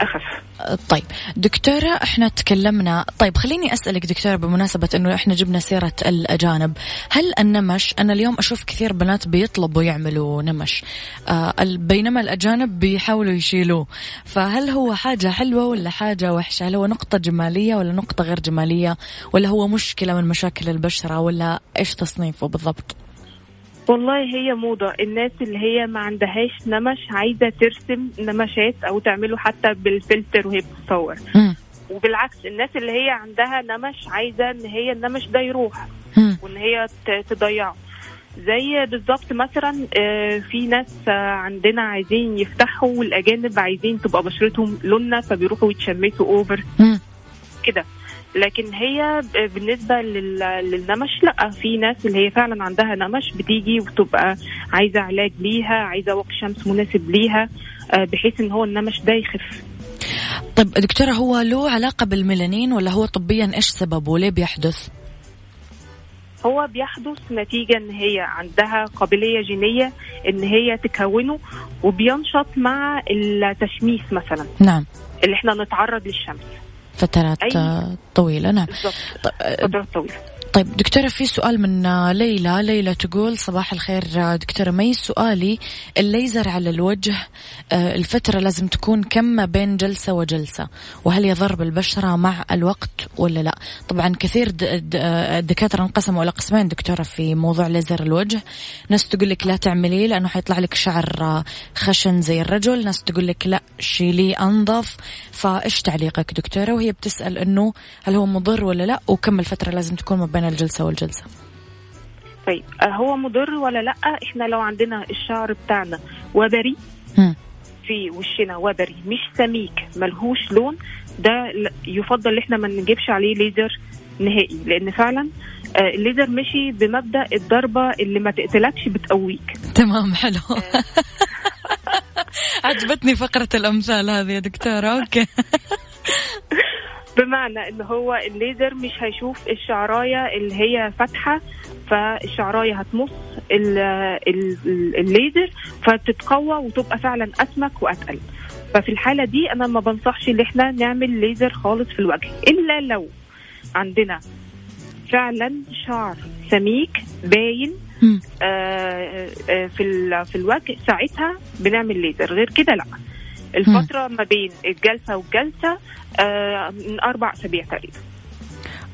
أخف. طيب. دكتورة إحنا تكلمنا طيب خليني أسألك دكتورة بمناسبة إنه إحنا جبنا سيرة الأجانب هل النمش أنا اليوم أشوف كثير بنات بيطلبوا يعملوا نمش آه بينما الأجانب بيحاولوا يشيلوه فهل هو حاجة حلوة ولا حاجة وحشة؟ هل هو نقطة جمالية ولا نقطة غير جمالية؟ ولا هو مشكلة من مشاكل البشرة؟ ولا إيش تصنيفه بالضبط؟ والله هي موضة. الناس اللي هي ما عندهاش نمش عايزة ترسم نمشات أو تعمله حتى بالفلتر وهي بتصور وبالعكس الناس اللي هي عندها نمش عايزة إن هي النمش ده يروح وإن هي تضيعه. زي بالظبط مثلا آه، في ناس عندنا عايزين يفتحوا والاجانب عايزين تبقى بشرتهم لونة فبيروحوا يتشمسوا اوفر كده. لكن هي بالنسبة للنمش لا في ناس اللي هي فعلا عندها نمش بتيجي وتبقى عايزة علاج ليها عايزة وقت شمس مناسب ليها آه، بحيث إن هو النمش ده يخف. طيب دكتورة هو له علاقة بالميلانين ولا هو طبيا إيش سببه؟ ليه بيحدث؟ هو بيحدث نتيجة إن هي عندها قابلية جينية إن هي تكونه وبينشط مع التشميس مثلا. نعم. اللي إحنا نتعرض للشمس. فترات أي... طويلة. نعم. فترات طويلة. طيب دكتورة في سؤال من ليلى. ليلى تقول صباح الخير دكتورة. مي سؤالي الليزر على الوجه آه، الفترة لازم تكون كم ما بين جلسة وجلسة؟ وهل يضر بالبشرة مع الوقت ولا لا؟ طبعا كثير الدكاترة انقسموا إلى قسمين دكتورة في موضوع ليزر الوجه. ناس تقول لك لا تعمليه لأنه حيطلع لك شعر خشن زي الرجل. ناس تقول لك لا شيليه أنظف. فإيش تعليقك دكتورة؟ وهي بتسأل أنه هل هو مضر ولا لا؟ وكم الفترة لازم تكون ما بين بين الجلسة والجلسة. طيب آه، هو مضر ولا لأ؟ إحنا لو عندنا الشعر بتاعنا وبري في وشنا وبري مش سميك ملهوش لون ده يفضل ان إحنا ما نجيبش عليه ليزر نهائي لأن فعلا آه، الليزر مشي بمبدأ الضربة اللي ما تقتلكش بتقويك. تمام حلو. آه. [LAUGHS] عجبتني فقرة الأمثال هذه يا دكتورة. okay. [LAUGHS] بمعنى إن هو الليزر مش هيشوف الشعراية اللي هي فاتحة فالشعراية هتمص الليزر فتتقوى وتبقى فعلا أسمك وأتقل. ففي الحالة دي أنا ما بنصحش إن إحنا نعمل ليزر خالص في الوجه إلا لو عندنا فعلا شعر سميك باين آه آه في في الوجه ساعتها بنعمل ليزر غير كده لأ. الفترة ما بين الجلسة والجلسة من أربع أسابيع تقريبا.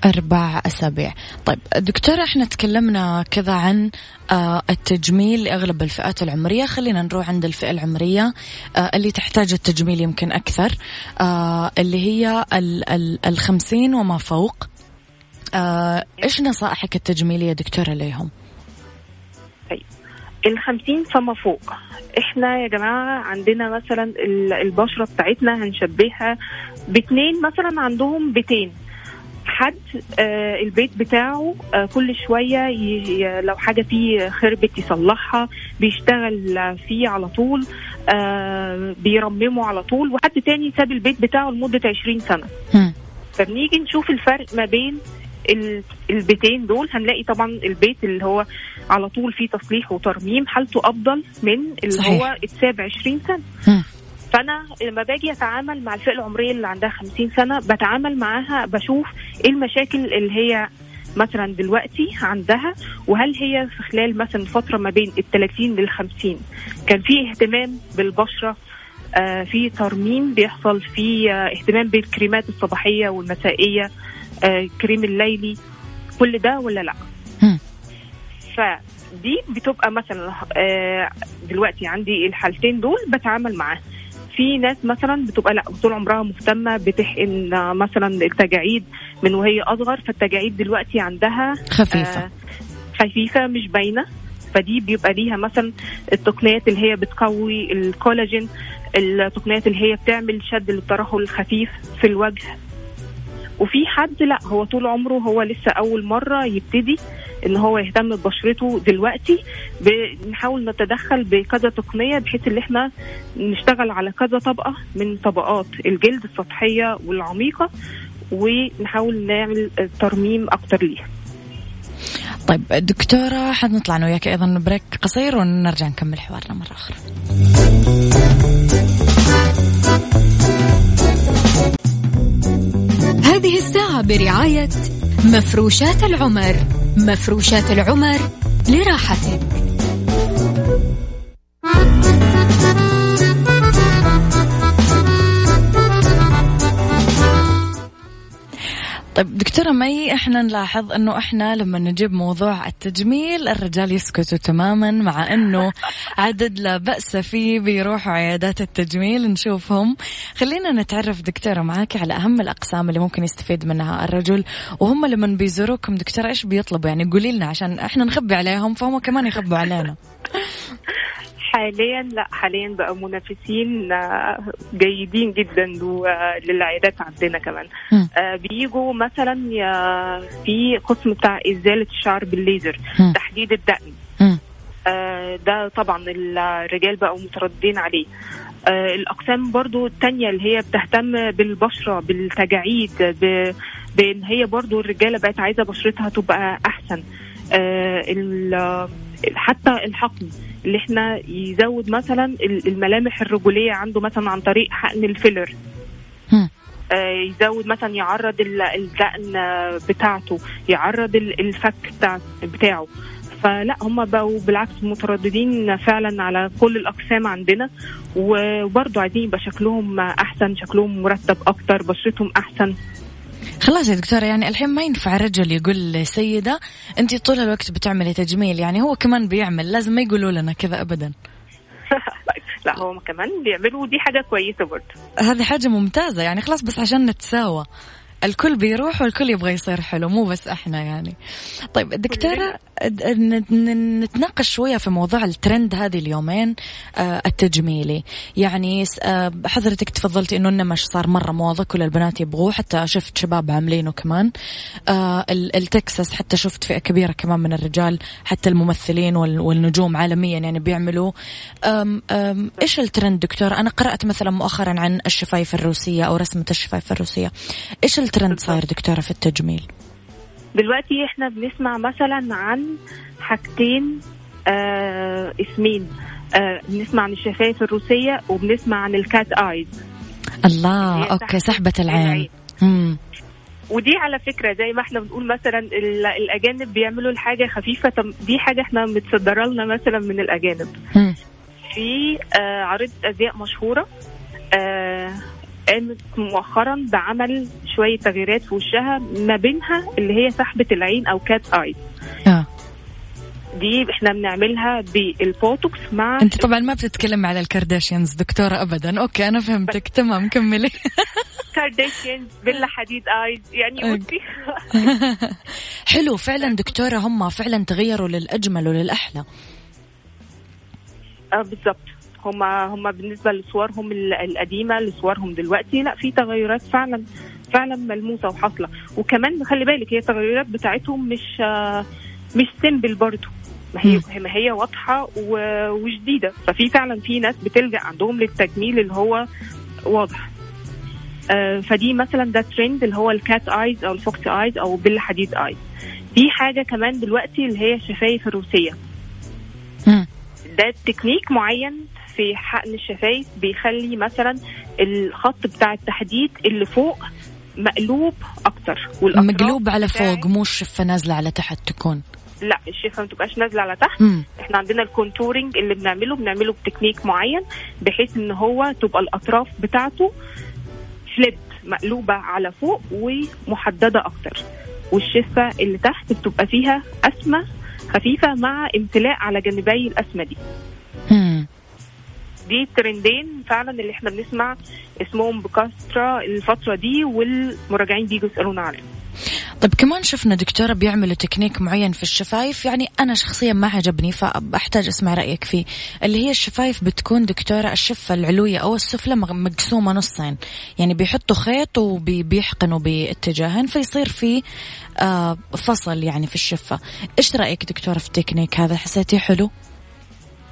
أربع أسابيع. طيب دكتورة إحنا تكلمنا كذا عن آه التجميل لأغلب الفئات العمرية. خلينا نروح عند الفئة العمرية آه اللي تحتاج التجميل يمكن أكثر آه اللي هي ال ال الخمسين وما فوق. إيش نصائحك التجميلية دكتورة ليهم؟ الخمسين فما فوق. إحنا يا جماعة عندنا مثلا البشرة بتاعتنا هنشبهها باتنين مثلا عندهم بيتين. حد آه البيت بتاعه آه كل شوية لو حاجة فيه خربت يصلحها بيشتغل فيه على طول آه بيرممه على طول. وحد تاني ساب البيت بتاعه لمدة عشرين سنة. فبنيجي نشوف الفرق ما بين البيتين دول هنلاقي طبعا البيت اللي هو على طول فيه تصليح وترميم حالته أفضل من اللي صحيح. هو اتساب 20 سنة م. فأنا لما باجي أتعامل مع الفئة العمرية اللي عندها 50 سنة بتعامل معاها بشوف إيه المشاكل اللي هي مثلا دلوقتي عندها وهل هي في خلال مثلا فترة ما بين ال 30 لل 50 كان في اهتمام بالبشرة آه في ترميم بيحصل في آه اهتمام بالكريمات الصباحية والمسائية كريم الليلي. كل ده ولا لا؟ فدي بتبقى مثلا آه دلوقتي عندي الحالتين دول بتعامل معاها في ناس مثلا بتبقى لا طول عمرها مهتمة بتحقن مثلا التجاعيد من وهي أصغر فالتجاعيد دلوقتي عندها خفيفة. آه خفيفة مش باينة. فدي بيبقى ليها مثلا التقنيات اللي هي بتقوي الكولاجين التقنيات اللي هي بتعمل شد للترهل الخفيف في الوجه. وفي حد لا هو طول عمره هو لسه أول مرة يبتدي إن هو يهتم ببشرته دلوقتي. بنحاول نتدخل بكذا تقنية بحيث إن إحنا نشتغل على كذا طبقة من طبقات الجلد السطحية والعميقة ونحاول نعمل ترميم أكتر ليها. طيب دكتورة حنطلع أنا وياك أيضا بريك قصير ونرجع نكمل حوارنا مرة أخرى. برعاية مفروشات العمر. مفروشات العمر لراحتك. طيب دكتورة مي إحنا نلاحظ إنه إحنا لما نجيب موضوع التجميل الرجال يسكتوا تماما مع إنه [LAUGHS] عدد لا بأس فيه بيروحوا عيادات التجميل نشوفهم. خلينا نتعرف دكتورة معاك على أهم الأقسام اللي ممكن يستفيد منها الرجل وهم لما بيزوروكم. دكتورة إيش بيطلبوا؟ يعني قولي لنا عشان إحنا نخبي عليهم فهم كمان يخبوا علينا. [LAUGHS] حاليا لا حاليا بقى منافسين جيدين جدا للعيادات عندنا كمان. آه بيجوا مثلا في قسم بتاع إزالة الشعر بالليزر. تحديد الدقن. آه ده طبعا الرجال بقوا مترددين عليه. آه الأقسام برضو التانية اللي هي بتهتم بالبشرة بالتجاعيد بإن هي برضو الرجالة بقت عايزة بشرتها تبقى أحسن. آه حتى الحقن اللي إحنا يزود مثلا الملامح الرجولية عنده مثلا عن طريق حقن الفيلر. آه يزود مثلا يعرض الدقن بتاعته يعرض الفك بتاع بتاعه. فلا هم بقوا بالعكس مترددين فعلا على كل الأقسام عندنا. وبرضه عايزين يبقى شكلهم أحسن شكلهم مرتب أكتر بشرتهم أحسن. خلاص يا دكتورة يعني الحين ما ينفع رجل يقول لسيدة أنت طول الوقت بتعملي تجميل يعني هو كمان بيعمل لازم ما يقولوا لنا كذا أبدا. [LAUGHS] لا هو كمان بيعملوا دي حاجة كويسة برضه. هذه حاجة ممتازة يعني خلاص بس عشان نتساوى. الكل بيروح والكل يبغى يصير حلو مو بس إحنا يعني. طيب دكتورة نتناقش شوية في موضوع الترند هذه اليومين آه التجميلي. يعني آه حضرتك تفضلتي إنه النمش صار مرة موضه كل البنات يبغوه حتى شفت شباب عاملينه كمان. آه التكساس حتى شفت فئة كبيرة كمان من الرجال حتى الممثلين والنجوم عالميا يعني بيعملوا إيش الترند دكتور أنا قرأت مثلا مؤخرا عن الشفايف الروسية أو رسمة الشفايف الروسية. إيش الترند صاير دكتورة في التجميل؟ دلوقتي إحنا بنسمع مثلا عن حاجتين آه اسمين. آه بنسمع عن الشفايف الروسية وبنسمع عن ال cat eyes. الله okay سحبة العين. ودي على فكرة زي ما إحنا بنقول مثلا ال- الأجانب بيعملوا الحاجة خفيفة. دي حاجة إحنا متصدرة لنا مثلا من الأجانب. مم. في آه عارضة أزياء مشهورة. آه قامت مؤخرا بعمل شوية تغييرات في وشها ما بينها اللي هي سحبة العين أو cat eye آه. دي إحنا بنعملها بالبوتوكس مع أنت طبعا ما بتتكلم على الكارداشيانز دكتورة ابدا. okay أنا فهمتك. تمام كملي. [LAUGHS] كارديشيان بيلا حديد eyes يعني. بصي. [LAUGHS] حلو فعلا دكتورة هم فعلا تغيروا للأجمل وللأحلى. آه بالظبط. هما هما بالنسبة لصورهم ال- القديمة لصورهم دلوقتي لا في تغيرات فعلا فعلا ملموسة وحاصلة. وكمان خلي بالك هي التغيرات بتاعتهم مش مش simple برضه ما هي. ما هي واضحة وجديده ففي فعلا في ناس بتلجأ عندهم للتجميل اللي هو واضح. آه، فدي مثلا ده ترند اللي هو ال cat eyes أو ال fox eyes أو بيلا حديد eyes في حاجة كمان دلوقتي اللي هي الشفايف الروسية. ده تكنيك معين في حقن الشفايف بيخلي مثلا الخط بتاع التحديد اللي فوق مقلوب أكتر مقلوب على فوق مو الشفة نازلة على تحت تكون لا الشفة ما تبقاش نازلة على تحت مم. إحنا عندنا ال contouring اللي بنعمله بنعمله بتكنيك معين بحيث إن هو تبقى الأطراف بتاعته flip مقلوبة على فوق ومحددة أكتر والشفة اللي تحت بتبقى فيها اسمة خفيفة مع امتلاء على جانبي الاسمة دي. دي ترندين فعلا اللي إحنا بنسمع اسمهم بكثره الفترة دي والمراجعين بيجوا يسألونا عليهم. طيب كمان شفنا دكتورة بيعملوا تكنيك معين في الشفايف. يعني أنا شخصيا ما عجبني فبحتاج أسمع رأيك فيه. اللي هي الشفايف بتكون دكتورة الشفة العلوية أو السفلى مقسومة نصين. يعني بيحطوا خيط وبيحقنوا باتجاهين فيصير في آه فصل يعني في الشفة. إيش رأيك دكتورة في التكنيك هذا؟ حسيتيه حلو؟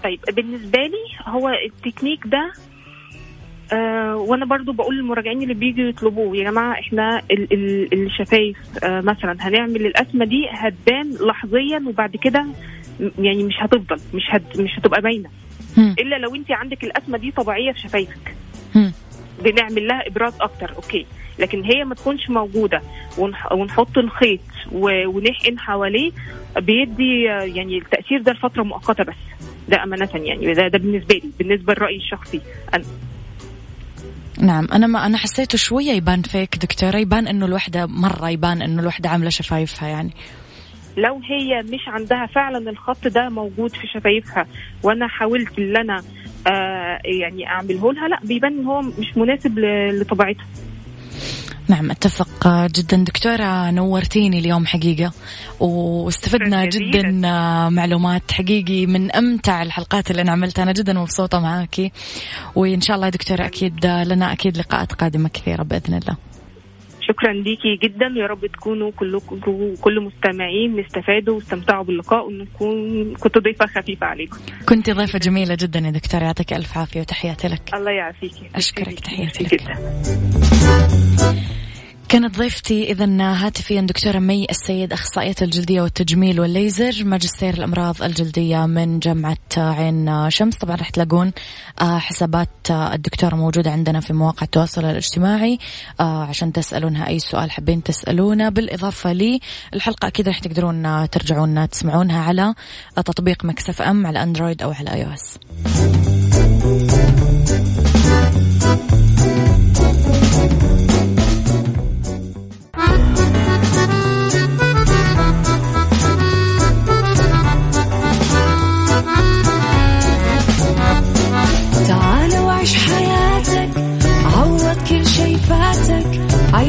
طيب بالنسبة لي هو التكنيك ده آه وأنا برضو بقول للمراجعين اللي بيجوا يطلبوه يا جماعة إحنا ال ال الشفايف آه مثلا هنعمل الاسمة دي هتبان لحظيا وبعد كده يعني مش هتفضل مش هت مش هتبقى باينة. إلا لو أنت عندك الاسمة دي طبيعية في شفايفك. بنعمل لها إبراز أكتر okay لكن هي ما تكونش موجودة ونح- ونحط الخيط ونحقن حواليه بيدي يعني التأثير ده لفترة مؤقتة بس ده أمانة يعني ده, ده بالنسبة لي بالنسبة لرأيي الشخصي أنا. نعم أنا ما أنا حسيته شوية يبان فيك دكتورة يبان إنه الوحدة مرة يبان إنه الوحدة عاملة شفايفها يعني. لو هي مش عندها فعلا الخط ده موجود في شفايفها وأنا حاولت إن أنا آه يعني أعمله لها لأ بيبان إن هو مش مناسب لطبيعتها. نعم أتفق جدا. دكتورة نورتيني اليوم حقيقة. واستفدنا. جدا معلومات حقيقي من أمتع الحلقات اللي أنا عملتها. أنا جدا مبسوطة معاكي. وإن شاء الله يا دكتورة أكيد لنا أكيد لقاءات قادمة كثيرة بإذن الله. شكرا ليكي جدا. يا رب تكونوا كلكم كل مستمعين استفادوا واستمتعوا باللقاء ونكون كنت ضيفة خفيفة عليكم. كنت ضيفة جميلة جدا يا دكتورة. يعطيك ألف عافية وتحياتي لك. الله يعافيكي. أشكرك، تحياتي لك. جدا. كانت ضيفتي إذا هاتفيا دكتورة مي السيد أخصائية الجلدية والتجميل والليزر ماجستير الأمراض الجلدية من جامعة عين شمس. طبعا راح تلاقون آه، حسابات آه، الدكتورة موجودة عندنا في مواقع التواصل الاجتماعي آه، عشان تسألونها أي سؤال حابين تسألونه. بالإضافة لي الحلقة أكيد راح تقدرون ترجعون تسمعونها على تطبيق Mix FM على Android أو على iOS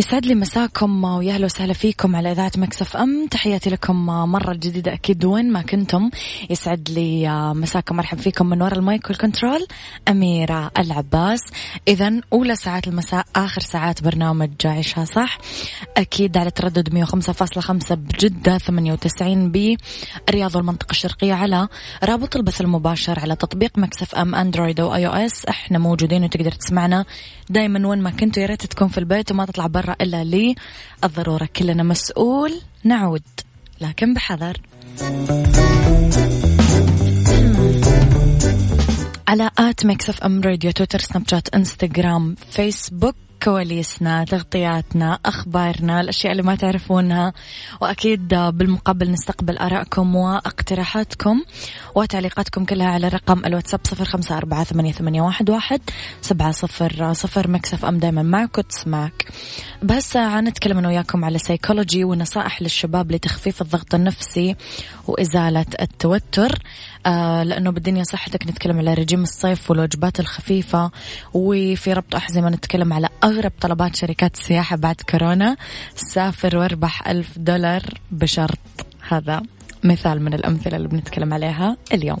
يسعد لي مساكم ويا أهلا وسهلا فيكم على إذاعة Mix FM. تحياتي لكم مرة جديدة أكيد وين ما كنتم. يسعد لي مساكم مرحبا فيكم من وراء ال mic وال control. أميرة العباس. اذا أولى ساعات المساء آخر ساعات برنامج عيشها صح. أكيد على تردد 105.5 بجدة 98 بالرياض والمنطقة الشرقية على رابط البث المباشر على تطبيق Mix FM Android و iOS. إحنا موجودين وتقدر تسمعنا دائما وين ما كنتوا. يا ريت تكون في البيت وما تطلع برا. إلا للضرورة كلنا مسؤول نعود. لكن بحذر. على at Mix FM Radio تويتر سناب شات إنستغرام فيسبوك. كواليسنا تغطياتنا أخبارنا الأشياء اللي ما تعرفونها. وأكيد بالمقابل نستقبل آرائكم وأقتراحاتكم وتعليقاتكم كلها على رقم الواتساب صفر خمسة أربعة ثمانية, واحد سبعة صفر صفر Mix FM دايما معك وتسمعك. بهالساعة نتكلم أنا وياكم على سيكولوجي ونصائح للشباب لتخفيف الضغط النفسي وإزالة التوتر. آه لأنه بالدنيا صحتك نتكلم على رجيم الصيف والوجبات الخفيفة وفي ربط أحزمة نتكلم على أغرب طلبات شركات السياحة بعد كورونا. سافر واربح ألف دولار بشرط. هذا مثال من الأمثلة اللي بنتكلم عليها اليوم.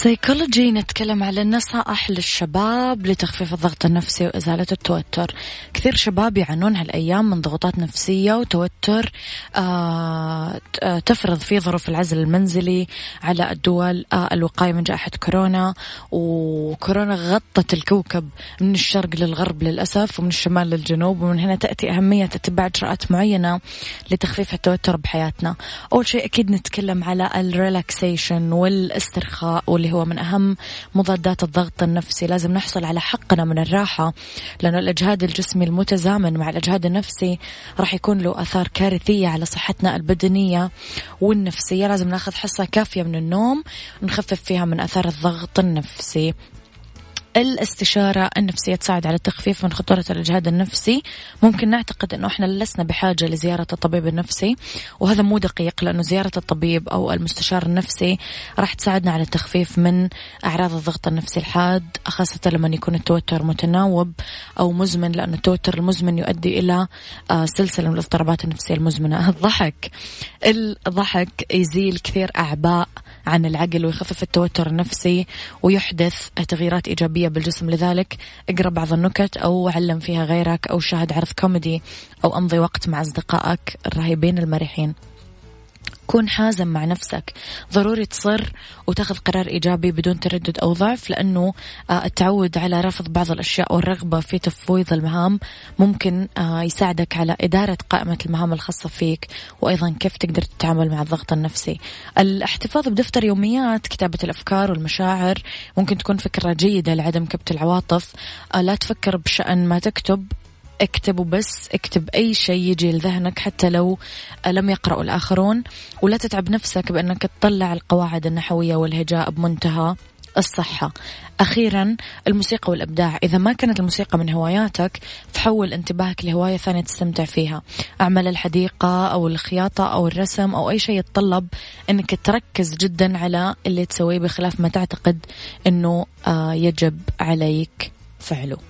بسيكولوجي نتكلم على النصائح للشباب لتخفيف الضغط النفسي وإزالة التوتر. كثير شباب يعانون هالأيام من ضغوطات نفسية وتوتر آه تفرض في ظروف العزل المنزلي على الدول آه الوقاية من جائحة كورونا. وكورونا غطت الكوكب من الشرق للغرب للأسف ومن الشمال للجنوب ومن هنا تأتي أهمية اتباع إجراءات معينة لتخفيف التوتر بحياتنا. أول شيء أكيد نتكلم على الريلاكسيشن والإسترخاء واللي هو من أهم مضادات الضغط النفسي. لازم نحصل على حقنا من الراحة لأنه الإجهاد الجسمي المتزامن مع الإجهاد النفسي راح يكون له آثار كارثية على صحتنا البدنية والنفسية. لازم ناخذ حصة كافية من النوم ونخفف فيها من آثار الضغط النفسي. الاستشارة النفسية تساعد على التخفيف من خطورة الإجهاد النفسي. ممكن نعتقد أنه إحنا لسنا بحاجة لزيارة الطبيب النفسي وهذا مو دقيق لأنه زيارة الطبيب أو المستشار النفسي راح تساعدنا على التخفيف من أعراض الضغط النفسي الحاد خاصة لما يكون التوتر متناوب أو مزمن لأن التوتر المزمن يؤدي إلى آه، سلسلة من الاضطرابات النفسية المزمنة. الضحك الضحك يزيل كثير أعباء عن العقل ويخفف التوتر النفسي ويحدث تغييرات إيجابية بالجسم. لذلك اقرأ بعض النكت أو علم فيها غيرك أو شاهد عرض كوميدي أو أمضي وقت مع أصدقائك الرهيبين المرحين. كون حازم مع نفسك. ضروري تصر وتاخذ قرار إيجابي بدون تردد أو ضعف لأنه آه، التعود على رفض بعض الأشياء والرغبة في تفويض المهام ممكن آه، يساعدك على إدارة قائمة المهام الخاصة فيك وأيضا كيف تقدر تتعامل مع الضغط النفسي. الاحتفاظ بدفتر يوميات كتابة الأفكار والمشاعر ممكن تكون فكرة جيدة لعدم كبت العواطف. آه، لا تفكر بشأن ما تكتب اكتب وبس اكتب أي شيء يجي لذهنك حتى لو لم يقرأه الآخرون. ولا تتعب نفسك بأنك تطلع القواعد النحوية والهجاء بمنتهى الصحة. أخيرا الموسيقى والإبداع. إذا ما كانت الموسيقى من هواياتك فحول انتباهك لهواية ثانية تستمتع فيها. أعمال الحديقة أو الخياطة أو الرسم أو أي شيء يتطلب أنك تركز جدا على اللي تسويه بخلاف ما تعتقد أنه آه، يجب عليك فعله.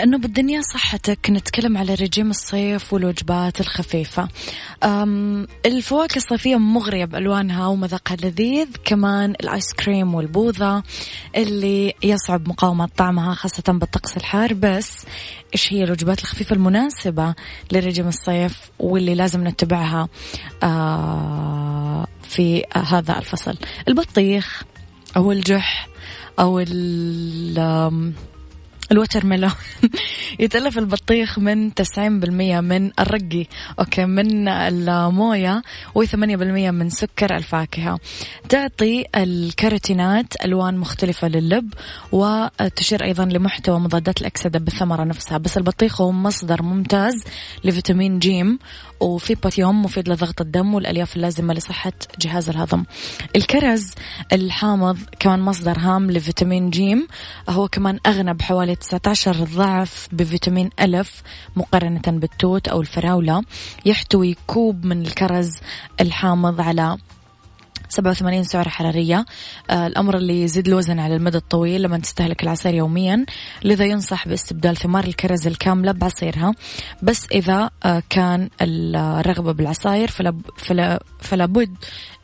لأنه بالدنيا صحتك نتكلم على رجيم الصيف والوجبات الخفيفة. الفواكه الصيفية مغرية بألوانها ومذاقها لذيذ كمان الآيس كريم والبوظة اللي يصعب مقاومة طعمها خاصة بالطقس الحار. بس إيش هي الوجبات الخفيفة المناسبة لرجيم الصيف واللي لازم نتبعها آه، في هذا الفصل؟ البطيخ أو الجح أو ال watermelon [LAUGHS] يتألف البطيخ من 90% من الرقي okay من الموية و8% من سكر الفاكهة. تعطي الكاروتينات ألوان مختلفة للب وتشير أيضا لمحتوى مضادات الأكسدة بالثمرة نفسها. بس البطيخ هو مصدر ممتاز لفيتامين جيم وفي بوتاسيوم مفيد لضغط الدم والألياف اللازمة لصحة جهاز الهضم. الكرز الحامض كمان مصدر هام لفيتامين جيم هو كمان أغنى بحوالي 19 ضعف بفيتامين ألف مقارنة بالتوت أو الفراولة. يحتوي كوب من الكرز الحامض على 87 سعرة حرارية. آه الأمر اللي يزيد الوزن على المدى الطويل لما تستهلك العصير يوميا. لذا ينصح باستبدال ثمار الكرز الكاملة بعصيرها. بس إذا آه كان الرغبة بالعصاير فلا, فلا, فلا بد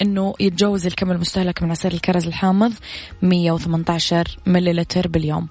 أنه يتجاوز الكم المستهلك من عصير الكرز الحامض 118 مليلتر باليوم.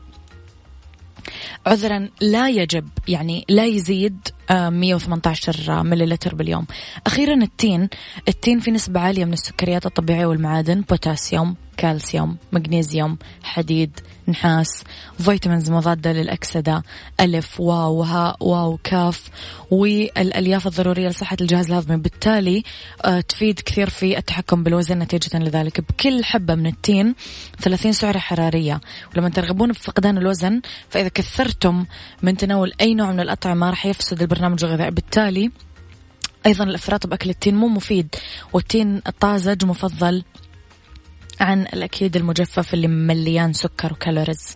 عذرا لا يجب يعني لا يزيد 118 آه، مليلتر باليوم. أخيرا التين. التين في نسبة عالية من السكريات الطبيعية والمعادن. بوتاسيوم كالسيوم مغنيسيوم حديد نحاس vitamins مضادة للأكسدة ألف واو هاء واو كاف والألياف الضرورية لصحة الجهاز الهضمي. بالتالي آه، تفيد كثير في التحكم بالوزن نتيجة لذلك. بكل حبة من التين 30 سعرة حرارية. ولما ترغبون بفقدان الوزن فإذا كثرتم من تناول أي نوع من الأطعمة راح يفسد البرنامج الغذائي بالتالي أيضا الإفراط بأكل التين مو مفيد والتين الطازج مفضل عن الأكيد المجفف اللي مليان سكر وكالوريز.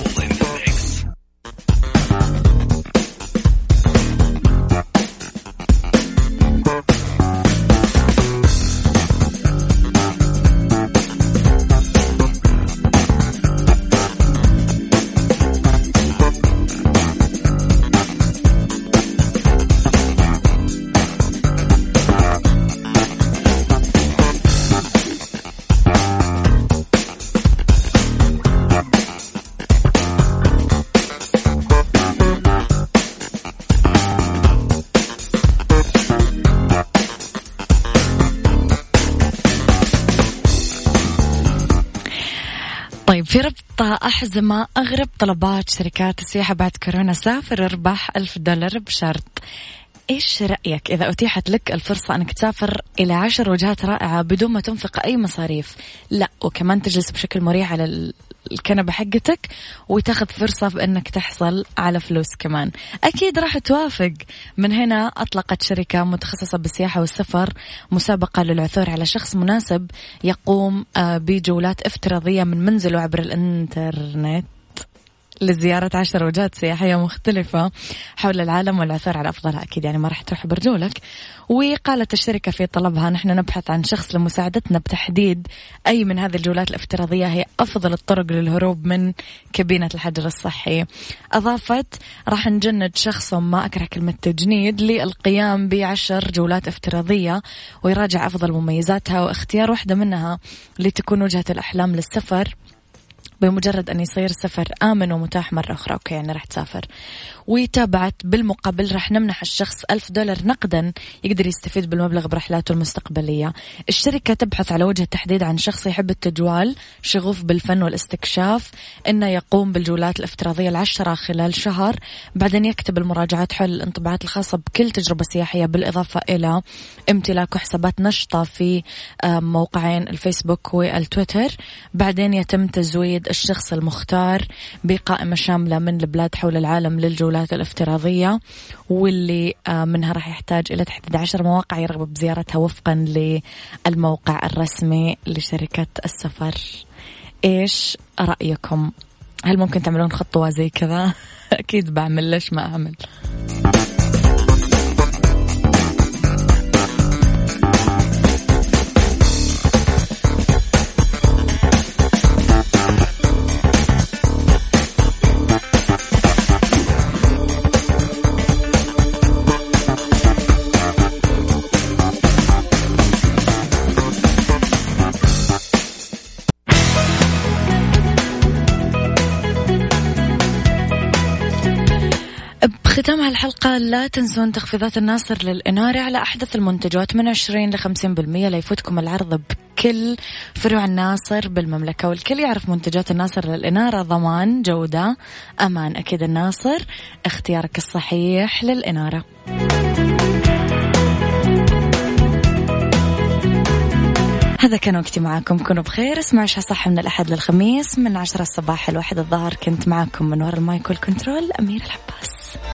أحزمة أغرب طلبات شركات السياحة بعد كورونا سافر اربح ألف دولار بشرط. إيش رأيك؟ إذا أتيحت لك الفرصة أنك تسافر إلى عشر وجهات رائعة بدون ما تنفق أي مصاريف. لا وكمان تجلس بشكل مريح على الكنبة حقتك وتاخذ فرصة بأنك تحصل على فلوس كمان. أكيد راح توافق. من هنا أطلقت شركة متخصصة بالسياحة والسفر مسابقة للعثور على شخص مناسب يقوم آه، بجولات افتراضية من منزله عبر الإنترنت. لزيارة عشر وجهات سياحية مختلفة حول العالم والعثور على أفضلها. أكيد يعني ما راح تروح برجولك. وقالت الشركة في طلبها نحن نبحث عن شخص لمساعدتنا بتحديد أي من هذه الجولات الافتراضية هي أفضل الطرق للهروب من كابينة الحجر الصحي. أضافت راح نجند شخص ما أكره كلمة تجنيد للقيام بعشر جولات افتراضية ويراجع أفضل مميزاتها واختيار واحدة منها لتكون وجهة الأحلام للسفر. بمجرد أن يصير السفر آمن ومتاح مرة أخرى. أوكي يعني راح تسافر. وتابعت بالمقابل راح نمنح الشخص ألف دولار نقدا يقدر يستفيد بالمبلغ برحلاته المستقبلية. الشركة تبحث على وجه التحديد عن شخص يحب التجوال شغوف بالفن والاستكشاف إنه يقوم بالجولات الافتراضية العشرة خلال شهر بعدين يكتب المراجعات حول الانطباعات الخاصة بكل تجربة سياحية بالإضافة إلى امتلاك حسابات نشطة في موقعين الفيسبوك والتويتر. بعدين يتم تزويد الشخص المختار بقائمة شاملة من البلاد حول العالم للجولات الافتراضية واللي منها راح يحتاج إلى تحديد عشر مواقع يرغب بزيارتها وفقا للموقع الرسمي لشركة السفر إيش رأيكم؟ هل ممكن تعملون خطوة زي كذا؟ [LAUGHS] أكيد بعمل ليش ما أعمل ختام هالحلقة لا تنسون تخفيضات الناصر للإنارة على أحدث المنتجات من 20 ل 50% لا يفوتكم العرض بكل فروع الناصر بالمملكة والكل يعرف منتجات الناصر للإنارة ضمان جودة أمان أكيد الناصر اختيارك الصحيح للإنارة. هذا كان وقتي معاكم كونوا بخير اسمعوا عشاء صح من الأحد للخميس من عشرة الصباح الواحد الظهر كنت معاكم من وراء المايك والكنترول أمير الحب